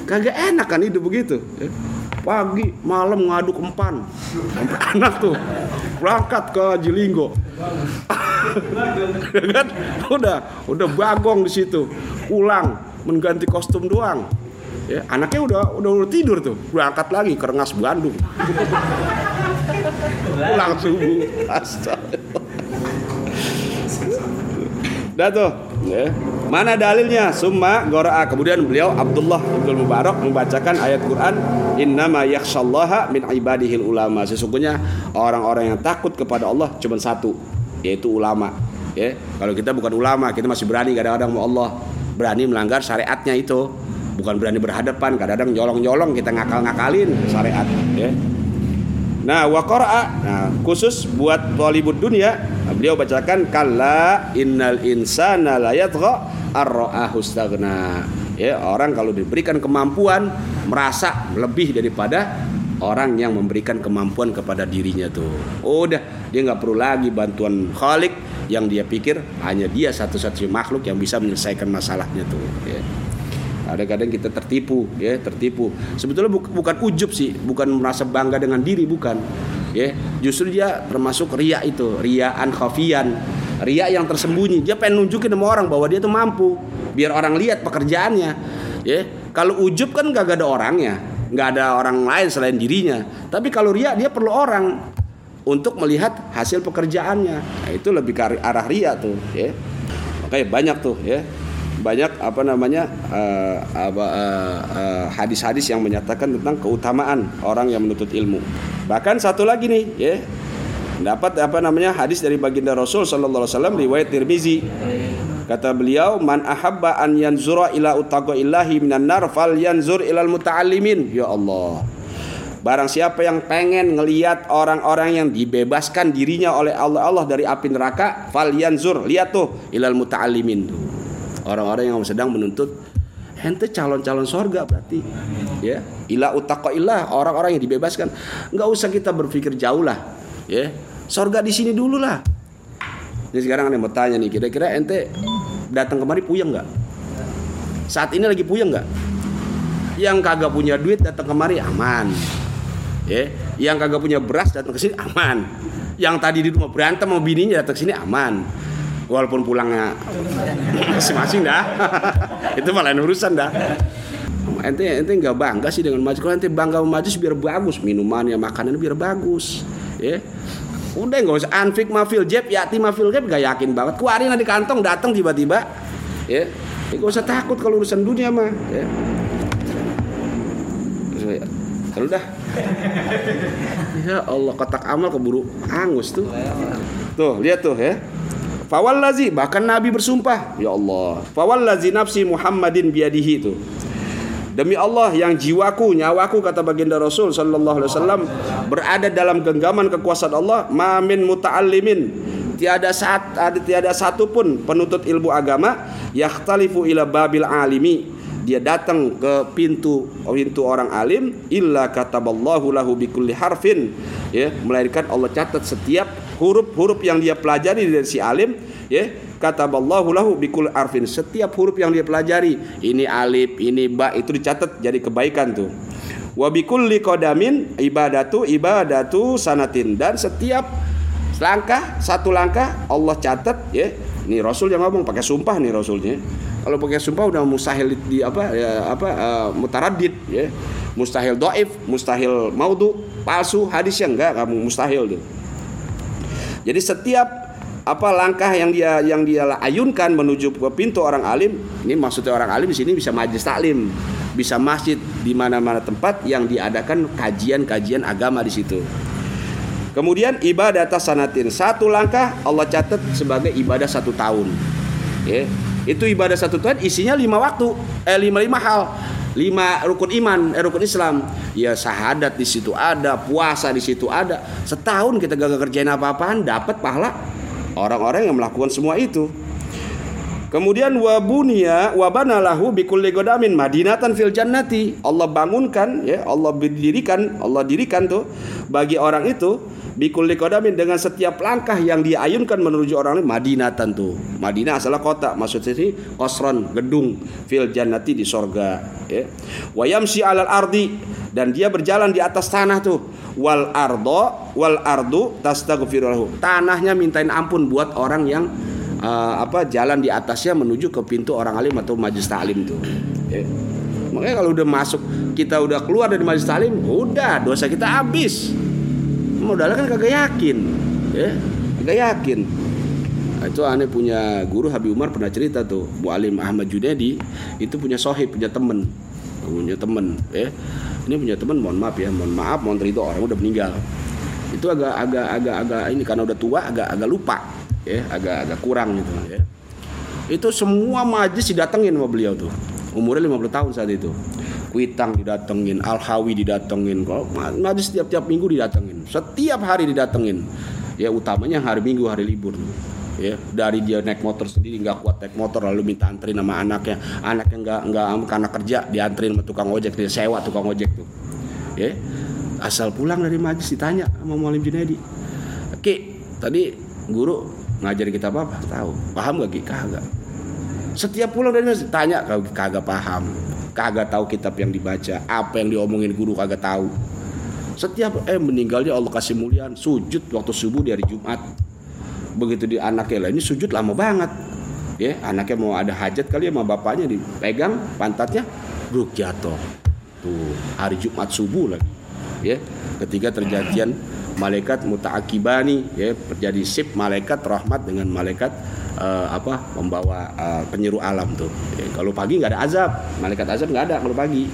Kagak enak kan hidup begitu. Pagi, malam ngaduk empan. Sampai anak tuh berangkat ke Jilinggo. kan udah udah bagong di situ. Pulang mengganti kostum doang. Ya, anaknya udah, udah udah tidur tuh, berangkat lagi ke Rengas Bandung. Pulang subuh. Astaga. Dah tuh, ya. Mana dalilnya? Summa goroa. Kemudian beliau Abdullah Ibnu Mubarak membacakan ayat Quran, "Innama yakhshallaha min ibadihil ulama." Sesungguhnya orang-orang yang takut kepada Allah cuma satu, yaitu ulama. Ya, kalau kita bukan ulama, kita masih berani kadang-kadang mau Allah berani melanggar syariatnya itu. Bukan berani berhadapan, kadang-kadang nyolong-nyolong kita ngakal-ngakalin syariat, ya. Nah, wa nah khusus buat talibud dunia, beliau bacakan kalla innal insana la yatgha ar-ra'ahu Ya, orang kalau diberikan kemampuan merasa lebih daripada orang yang memberikan kemampuan kepada dirinya tuh. Oh, udah, dia nggak perlu lagi bantuan Khalik yang dia pikir hanya dia satu-satunya makhluk yang bisa menyelesaikan masalahnya tuh. Ya. Kadang-kadang kita tertipu, ya, tertipu. Sebetulnya bu bukan ujub sih, bukan merasa bangga dengan diri, bukan. Ya, justru dia termasuk ria itu, riaan khafian, ria yang tersembunyi. Dia pengen nunjukin sama orang bahwa dia tuh mampu, biar orang lihat pekerjaannya. Ya, kalau ujub kan gak ada orangnya, nggak ada orang lain selain dirinya. Tapi kalau ria dia perlu orang untuk melihat hasil pekerjaannya. Nah, itu lebih ke arah ria tuh, ya. Makanya banyak tuh, ya banyak apa namanya uh, apa uh, hadis-hadis yang menyatakan tentang keutamaan orang yang menuntut ilmu. Bahkan satu lagi nih, ya. Dapat apa namanya hadis dari baginda Rasul sallallahu alaihi wasallam riwayat Tirmizi. Kata beliau, "Man ahabba an yanzura ila utaqa illahi minan nar fal yanzur ilal muta'allimin." Ya Allah. Barang siapa yang pengen ngelihat orang-orang yang dibebaskan dirinya oleh Allah Allah dari api neraka, fal yanzur, lihat tuh ilal muta'allimin tuh orang-orang yang sedang menuntut ente calon-calon sorga berarti. Ya ila utaka ilah orang-orang yang dibebaskan nggak usah kita berpikir jauh lah. Ya sorga di sini dulu lah. Ini sekarang anda mau tanya nih kira-kira ente datang kemari puyeng nggak? Saat ini lagi puyeng nggak? Yang kagak punya duit datang kemari aman. Ya yang kagak punya beras datang ke sini aman. Yang tadi di rumah berantem mau bininya datang ke sini aman walaupun pulangnya masing-masing dah. Itu malah urusan dah. Ente ente nggak bangga sih dengan majus kalau ente bangga sama majus biar bagus minumannya makanan biar bagus ya. Udah nggak usah anfik mafil jeb yati mafil jeb gak yakin banget. Kuarin di kantong datang tiba-tiba ya. Nggak usah takut kalau urusan dunia mah ya. Kalau dah. Ya Allah kotak amal keburu hangus tuh. Tuh lihat tuh ya Fawallazi bahkan Nabi bersumpah, ya Allah. Fawallazi nafsi Muhammadin biadihi itu. Demi Allah yang jiwaku, nyawaku kata baginda Rasul sallallahu alaihi wasallam berada dalam genggaman kekuasaan Allah, mamin muta'allimin. Tiada saat ada tiada satu pun penuntut ilmu agama yakhtalifu ila babil alimi dia datang ke pintu pintu orang alim illa kataballahu lahu bikulli harfin ya melahirkan Allah catat setiap huruf-huruf yang dia pelajari dari si alim ya kata Allah lahu bikul arfin. Setiap huruf yang dia pelajari ini alif ini ba itu dicatat jadi kebaikan tuh. Wa bikulli qadamin ibadatu ibadatu sanatin. Dan setiap langkah satu langkah Allah catat ya. Ini Rasul yang ngomong pakai sumpah nih Rasulnya. Kalau pakai sumpah udah mustahil di apa ya, apa uh, mutaradid ya. Mustahil doif mustahil maudu palsu hadis yang enggak kamu mustahil tuh jadi setiap apa langkah yang dia yang dia ayunkan menuju ke pintu orang alim ini maksudnya orang alim di sini bisa majlis taklim bisa masjid di mana-mana tempat yang diadakan kajian-kajian agama di situ. Kemudian ibadah sanatin. Satu langkah Allah catat sebagai ibadah satu tahun. Ya itu ibadah satu tahun isinya lima waktu eh lima lima hal lima rukun iman eh, rukun Islam. Ya sahadat di situ ada puasa di situ ada. Setahun kita gak kerjain apa-apaan dapat pahala. Orang-orang yang melakukan semua itu Kemudian wabunia wabana lahu bikulli godamin madinatan fil jannati. Allah bangunkan ya, Allah dirikan, Allah dirikan tuh bagi orang itu bikulli godamin dengan setiap langkah yang diayunkan menuju orang lain madinatan tuh. Madinah adalah kota, maksudnya sini kosron, gedung fil jannati di sorga ya. Wayamsi alal ardi dan dia berjalan di atas tanah tuh wal ardo wal ardu tastaghfiruhu tanahnya mintain ampun buat orang yang uh, apa jalan di atasnya menuju ke pintu orang alim atau majlis taklim tuh. Ya. makanya kalau udah masuk kita udah keluar dari majlis taklim udah dosa kita habis. Modalnya kan kagak yakin ya. Kagak yakin. Nah, itu aneh punya guru Habib Umar pernah cerita tuh Mualim Ahmad Junedi itu punya sohib punya temen. Punya temen ya. Ini punya teman mohon maaf ya mohon maaf mohon ridho orang udah meninggal. Itu agak agak agak agak ini karena udah tua agak agak lupa ya agak agak kurang gitu ya. Itu semua majlis didatengin sama beliau tuh. Umurnya 50 tahun saat itu. Kuitang didatengin, Al-Hawi didatengin, kalau majlis setiap-tiap minggu didatengin, setiap hari didatengin. Ya utamanya hari Minggu hari libur. Ya dari dia naik motor sendiri nggak kuat naik motor lalu minta anterin sama anaknya. Anaknya nggak nggak karena kerja dianterin sama tukang ojek dia sewa tukang ojek tuh. Ya asal pulang dari majlis ditanya sama Mualim Junaidi. Ki tadi guru ngajarin kita apa, apa? Tahu. Paham gak Ki? Kagak. Setiap pulang dari majlis tanya kagak kagak paham. Kagak tahu kitab yang dibaca. Apa yang diomongin guru kagak tahu. Setiap eh meninggalnya Allah kasih mulian sujud waktu subuh di hari Jumat. Begitu di anaknya lah. Ini sujud lama banget. Ya anaknya mau ada hajat kali ya sama bapaknya dipegang pantatnya. Bruk jatuh tuh hari Jumat subuh lagi ya. Ketika terjadian malaikat mutaakibani ya terjadi sip malaikat rahmat dengan malaikat uh, apa membawa uh, penyeru alam tuh. Ya, kalau pagi nggak ada azab malaikat azab nggak ada kalau pagi.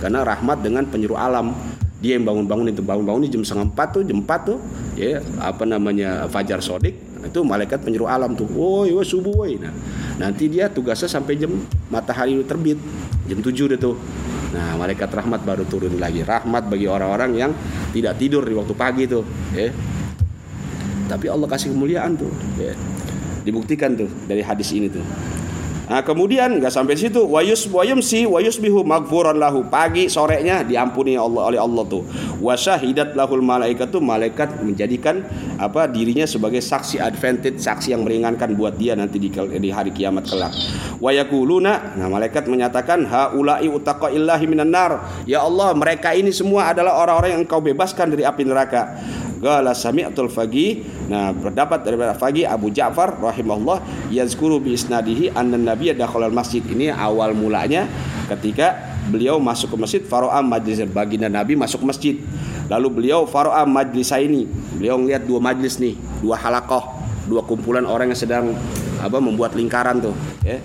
Karena rahmat dengan penyeru alam. Dia yang bangun-bangun itu bangun-bangun jam setengah empat tuh jam empat tuh ya apa namanya fajar sodik itu malaikat penyeru alam tuh. Woi woi subuh woi. Nah nanti dia tugasnya sampai jam matahari terbit jam 7 deh tuh nah malaikat rahmat baru turun lagi. Rahmat bagi orang-orang yang tidak tidur di waktu pagi tuh ya. Tapi Allah kasih kemuliaan tuh ya. dibuktikan tuh dari hadis ini tuh Nah, kemudian nggak sampai situ. Wayus wayumsi wayusbihu magfuran lahu. Pagi sorenya diampuni Allah oleh Allah tuh. Wasyahidat lahul malaikat tuh malaikat menjadikan apa dirinya sebagai saksi advantage saksi yang meringankan buat dia nanti di, di hari kiamat kelak. Wayakuluna nah malaikat menyatakan haulai utaqaillahi minan nar. Ya Allah mereka ini semua adalah orang-orang yang engkau bebaskan dari api neraka Gala sami'tul fagi Nah berdapat daripada fagi Abu Ja'far rahimahullah Yazkuru bi isnadihi anna nabiya dakhalal masjid. Ini awal mulanya ketika beliau masuk ke masjid Faro'a majlis. Baginda Nabi masuk ke masjid. Lalu beliau Faro'a majlis ini. Beliau melihat dua majlis nih Dua halakoh Dua kumpulan orang yang sedang apa membuat lingkaran tuh ya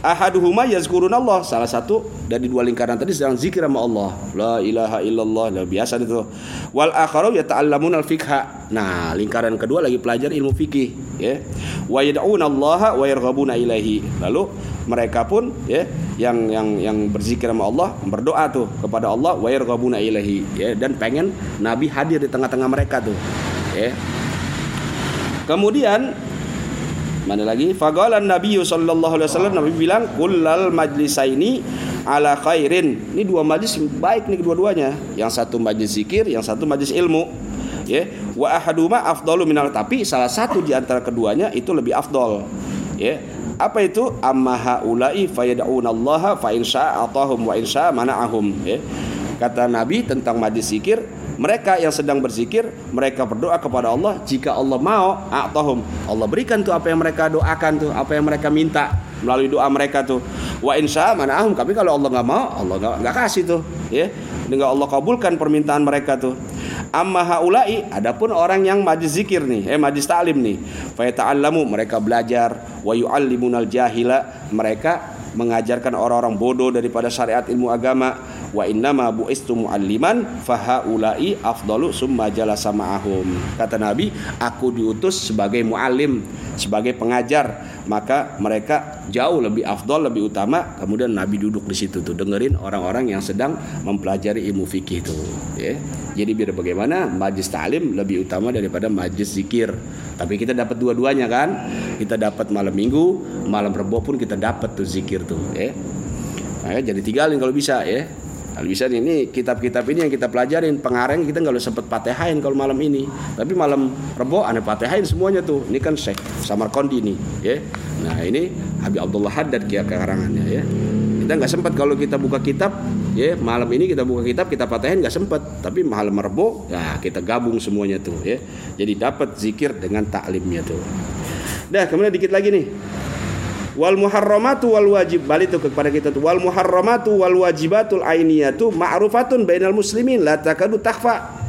ahaduhuma yazkurunallah. Salah satu dari dua lingkaran tadi sedang zikir sama Allah. La ilaha illallah lah biasa itu. Wal akharu yata'allamun al fikha nah lingkaran kedua lagi pelajar ilmu fikih ya. Wa yad'una Allah wa yarghabuna ilaihi. Lalu mereka pun ya yang yang yang berzikir sama Allah berdoa tuh kepada Allah wa yarghabuna ilaihi ya. Dan pengen nabi hadir di tengah-tengah mereka tuh ya. Kemudian Mana lagi? Faqala Nabi sallallahu alaihi wasallam Nabi bilang kullal majlisaini ala khairin. Ini dua majlis baik nih kedua-duanya. Yang satu majlis zikir, yang satu majlis ilmu. Ya, wa ahaduma afdalu minal tapi salah satu di antara keduanya itu lebih afdol. Ya. Apa itu? Amma haula'i fayad'unallaha fa insya atahum wa insya mana'ahum. Ya. Kata Nabi tentang majlis zikir, mereka yang sedang berzikir mereka berdoa kepada Allah. Jika Allah mau a'tahum. Allah berikan tuh apa yang mereka doakan tuh apa yang mereka minta melalui doa mereka tuh. Wa insya manahum tapi kalau Allah nggak mau Allah nggak kasih tuh ya. Dengan Allah kabulkan permintaan mereka tuh. Amma haula'i adapun orang yang majlis zikir nih, eh majlis ta'lim nih. Fa mereka belajar. Wa yu'allimunal jahila mereka mengajarkan orang-orang bodoh daripada syariat ilmu agama wa innama bu'istu mualliman fahaulai afdalu summa jalasa ma'ahum kata Nabi aku diutus sebagai muallim sebagai pengajar maka mereka jauh lebih afdol lebih utama. Kemudian Nabi duduk di situ tuh. Dengerin orang-orang yang sedang mempelajari ilmu fikih itu. Ya. Jadi biar bagaimana majlis ta'lim lebih utama daripada majlis zikir. Tapi kita dapat dua-duanya kan? Kita dapat malam minggu malam rebo pun kita dapat tuh zikir tuh. Ya. Nah, jadi tinggalin kalau bisa ya bisa ini kitab-kitab ini yang kita pelajarin pengarang kita nggak sempat patehain kalau malam ini. Tapi malam rebo aneh patehain semuanya tuh. Ini kan Syekh Samarkandi nih, ya. Nah ini Habib Abdullah Haddad kia karangannya ya. Kita nggak sempat kalau kita buka kitab, ya malam ini kita buka kitab kita patehain nggak sempat. Tapi malam rebo ya kita gabung semuanya tuh, ya. Jadi dapat zikir dengan taklimnya tuh. Dah kemudian dikit lagi nih wal muharramatu wal wajib. Balik itu kepada kita tuh wal muharramatu wal wajibatul ainiyatu ma'rufatun bainal muslimin. La takadu takhfa.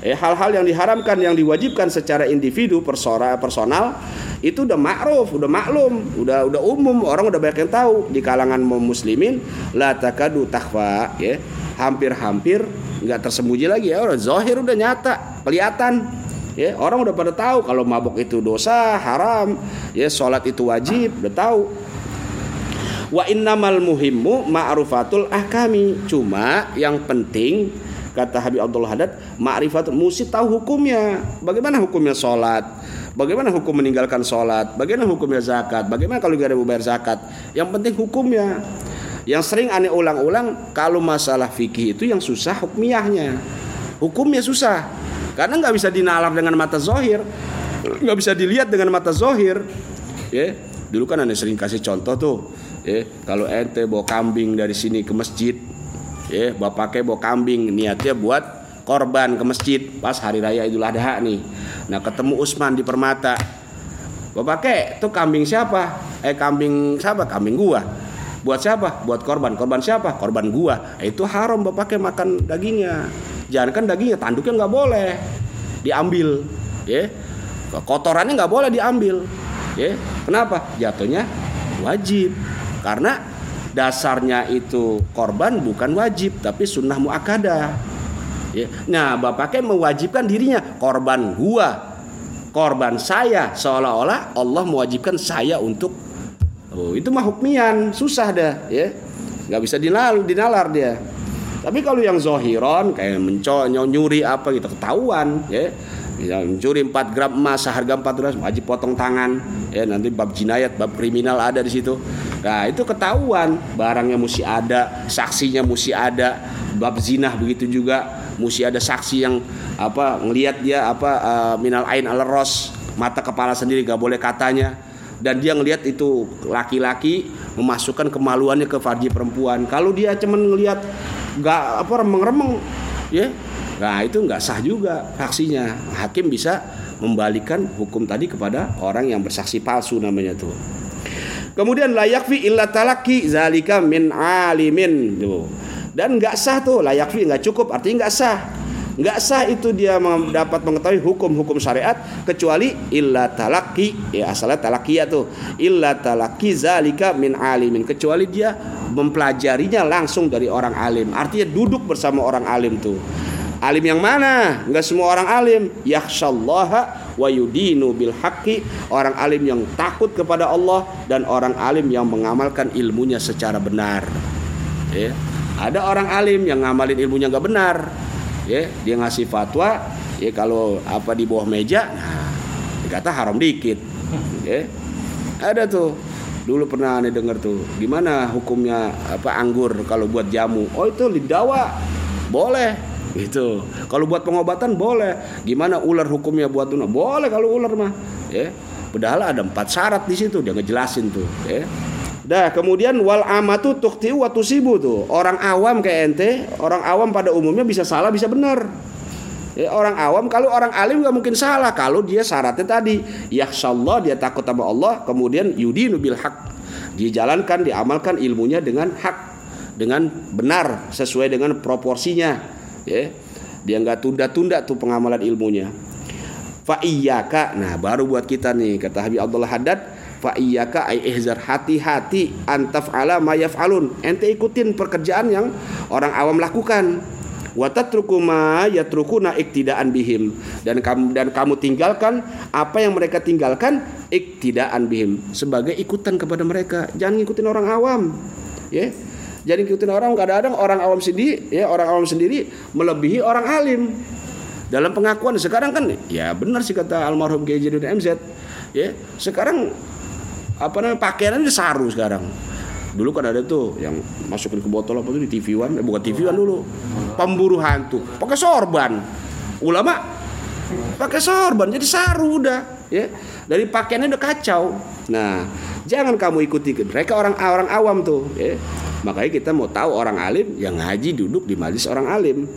Eh hal-hal yang diharamkan yang diwajibkan secara individu persora personal itu udah ma'ruf, udah maklum, udah udah umum, orang udah banyak yang tahu di kalangan muslimin la takadu takhfa ya. Hampir-hampir nggak tersembunyi lagi. Ya, orang zahir udah nyata, kelihatan ya orang udah pada tahu kalau mabuk itu dosa haram. Ya sholat itu wajib udah tahu. Wa innamal muhimmu ma'rufatul ahkami. Cuma yang penting kata Habib Abdullah Haddad ma'rifatul mesti tahu hukumnya. Bagaimana hukumnya sholat? Bagaimana hukum meninggalkan sholat? Bagaimana hukumnya zakat? Bagaimana kalau nggak ada bayar zakat? Yang penting hukumnya. Yang sering aneh ulang-ulang kalau masalah fikih itu yang susah hukmiyahnya. Hukumnya susah karena nggak bisa dinalar dengan mata zohir, nggak bisa dilihat dengan mata zohir. Ya, dulu kan anda sering kasih contoh tuh. Ya, kalau ente bawa kambing dari sini ke masjid, ya, bapaknya bawa kambing niatnya buat korban ke masjid pas hari raya Idul Adha nih. Nah, ketemu Usman di Permata. Bapaknya tuh kambing siapa? Eh kambing siapa? Kambing gua. Buat siapa? Buat korban. Korban siapa? Korban gua. Itu haram bapaknya makan dagingnya jangan kan dagingnya tanduknya nggak boleh diambil ya kotorannya nggak boleh diambil ya kenapa jatuhnya wajib karena dasarnya itu korban bukan wajib tapi sunnah muakada ya nah bapaknya mewajibkan dirinya korban gua korban saya seolah-olah Allah mewajibkan saya untuk oh itu mah hukmian susah dah ya. Nggak bisa dinalar dinalar dia. Tapi kalau yang zohiron kayak mencol nyuri apa gitu ketahuan ya. Yang mencuri 4 gram emas seharga 400 wajib potong tangan ya. Nanti bab jinayat bab kriminal ada di situ. Nah itu ketahuan. Barangnya mesti ada saksinya mesti ada bab zinah begitu juga. Mesti ada saksi yang apa ngelihat dia apa uh, minal ain al ros mata kepala sendiri gak boleh katanya dan dia ngelihat itu laki-laki memasukkan kemaluannya ke farji perempuan. Kalau dia cuman ngelihat nggak apa remeng-remeng ya. Nah itu nggak sah juga saksinya. Hakim bisa membalikan hukum tadi kepada orang yang bersaksi palsu namanya tuh. Kemudian layak fi illa talaki zalika min alimin. Tuh. Dan nggak sah tuh layak fi nggak cukup artinya nggak sah nggak sah itu dia dapat mengetahui hukum-hukum syariat kecuali illa talaki ya asalnya talakia tuh. Illa talaki zalika min alimin kecuali dia mempelajarinya langsung dari orang alim. Artinya duduk bersama orang alim tuh. Alim yang mana? Nggak semua orang alim. Yakhshallaha wa yudinu bil haqqi. Orang alim yang takut kepada Allah dan orang alim yang mengamalkan ilmunya secara benar. Ya. Ada orang alim yang ngamalin ilmunya nggak benar ya dia ngasih fatwa ya kalau apa di bawah meja nah dikata haram dikit. Ya ada tuh. Dulu pernah aneh dengar tuh gimana hukumnya apa anggur kalau buat jamu? Oh itu lidawa boleh. Itu kalau buat pengobatan boleh. Gimana ular hukumnya buat tuna boleh kalau ular mah. Ya padahal ada empat syarat di situ dia ngejelasin tuh. Ya Dah, kemudian wal amatu tukti wa tusibu tuh. Orang awam kayak ente, orang awam pada umumnya bisa salah, bisa benar. Ya, orang awam kalau orang alim nggak mungkin salah kalau dia syaratnya tadi yakhsallah dia takut sama Allah kemudian yudinu bil hak dijalankan diamalkan ilmunya dengan hak dengan benar sesuai dengan proporsinya ya dia nggak tunda-tunda tuh pengamalan ilmunya fa iyyaka nah baru buat kita nih kata Habib Abdullah Haddad fa iyyaka ai ihzar. Hati-hati antaf ala ma yaf'alun. Ente ikutin pekerjaan yang orang awam lakukan. Wa tatruku ma yatrukuna iktidaan bihim. Dan kamu dan kamu tinggalkan apa yang mereka tinggalkan iktidaan bihim. Sebagai ikutan kepada mereka. Jangan ngikutin orang awam. Ya. Jadi ikutin orang kadang-kadang orang awam sendiri ya orang awam sendiri melebihi orang alim. Dalam pengakuan sekarang kan ya benar sih kata almarhum Kiai MZ ya. Sekarang apa namanya pakaiannya saru sekarang. Dulu kan ada tuh yang masukin ke botol apa tuh di TV One eh, bukan TV One dulu. Pemburu hantu. Pakai sorban. Ulama pakai sorban. Jadi saru udah ya. Dari pakaiannya udah kacau. Nah jangan kamu ikuti. Mereka orang orang awam tuh ya. Makanya kita mau tahu orang alim yang ngaji duduk di majlis orang alim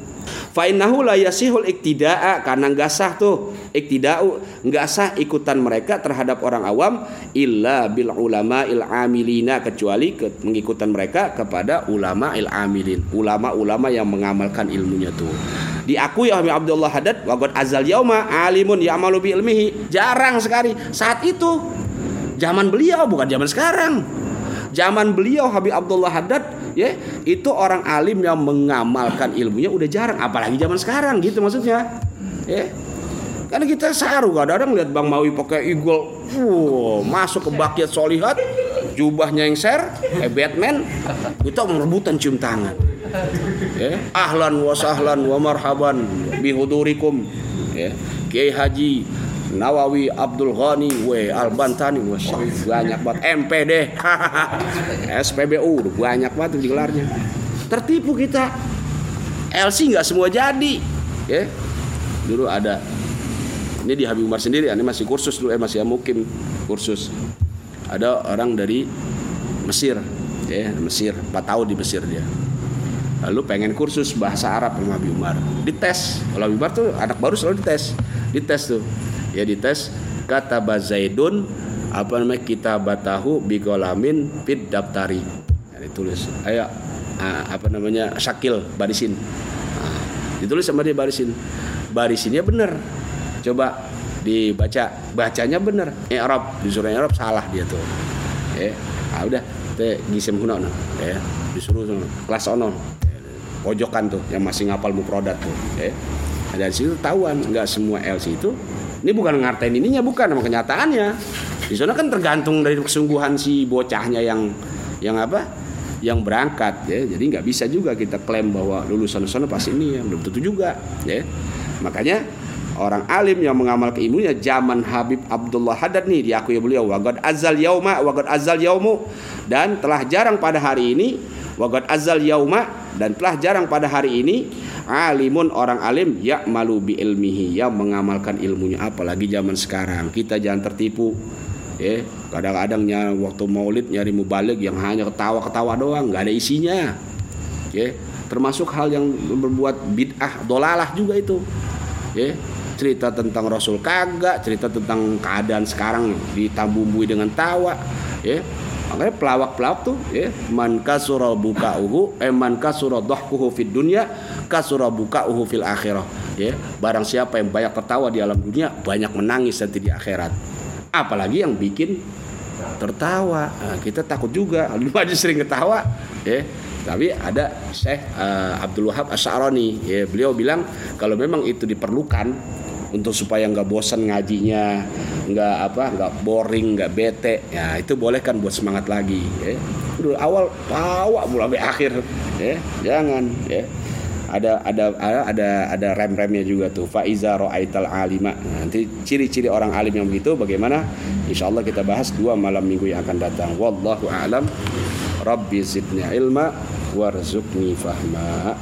Fa innahu la yasihul iktida'a karena enggak sah tuh. Iktida'u enggak sah ikutan mereka terhadap orang awam illa bil ulama il amilina kecuali ke, mengikutan mereka kepada ulama il amilin ulama-ulama yang mengamalkan ilmunya tuh. Diakui oleh Abdullah Haddad wagot azal yauma alimun ya'malu bi ilmihi. Jarang sekali. Saat itu zaman beliau bukan zaman sekarang. Zaman beliau Habib Abdullah Haddad ya itu orang alim yang mengamalkan ilmunya udah jarang apalagi zaman sekarang gitu maksudnya. Ya karena kita saru kadang-kadang lihat Bang Mawi pakai eagle wow, masuk ke bakiat solihat jubahnya yang share kayak Batman kita merebutan cium tangan. Ya ahlan wa sahlan wa marhaban bihudurikum ya Kiai Haji Nawawi Abdul Ghani we Al Bantani banyak banget. MPD SPBU banyak banget gelarnya tertipu kita. LC nggak semua jadi ya. Dulu ada. Ini di Habib Umar sendiri ini masih kursus dulu eh masih mukim kursus. Ada orang dari Mesir ya Mesir 4 tahun di Mesir dia. Lalu pengen kursus bahasa Arab sama Habib Umar. Dites. Kalau Habib Umar tuh anak baru selalu dites. Dites tuh ya dites kata Bazaidun apa namanya kita batahu bigolamin fit daftari. Ya, ditulis ayo apa namanya sakil barisin. Nah, ditulis sama dia barisin. Barisinnya bener coba dibaca bacanya bener Arab disuruh Arab salah dia tuh. Ya ah, udah teh gisem huno ya disuruh kelas ono. Pojokan tuh yang masih ngapal muprodat tuh. Ya nah, dari situ tahuan nggak semua LC itu ini bukan ngartain ininya bukan sama kenyataannya. Di sana kan tergantung dari kesungguhan si bocahnya yang yang apa? Yang berangkat ya. Jadi nggak bisa juga kita klaim bahwa lulusan sana pasti ini ya belum tentu juga ya. Makanya orang alim yang mengamal keilmunya zaman Habib Abdullah Haddad nih diakui beliau wagad azal yauma wagad azal yaumu dan telah jarang pada hari ini wagad azal yauma dan telah jarang pada hari ini alimun orang alim ya malu bi ilmihi yang mengamalkan ilmunya. Apalagi zaman sekarang kita jangan tertipu. Ya kadang-kadang waktu maulid nyari mubalik yang hanya ketawa-ketawa doang nggak ada isinya. Ya termasuk hal yang berbuat bid'ah dolalah juga itu. Ya cerita tentang Rasul kagak cerita tentang keadaan sekarang ditambumbui dengan tawa. Ya makanya pelawak-pelawak tuh ya. Man kasura bukauhu eh man kasura dhahkuhu fid dunya kasura bukauhu fil akhirah. Ya barang siapa yang banyak tertawa di alam dunia banyak menangis nanti di akhirat. Apalagi yang bikin tertawa. Nah, kita takut juga. Lu aja sering ketawa ya. Tapi ada Syekh uh, Abdul Wahab Asy'arani ya. Beliau bilang kalau memang itu diperlukan untuk supaya nggak bosan ngajinya nggak apa nggak boring nggak bete. Ya itu boleh kan buat semangat lagi ya. Udah awal tawa mulai akhir ya. Jangan ya. Ada ada ada ada rem-remnya juga tuh. Faiza roaital alima. Nah, nanti ciri-ciri orang alim yang begitu bagaimana? Insya Allah kita bahas dua malam minggu yang akan datang. Wallahu alam. Rabbi zidni ilma warzuqni fahma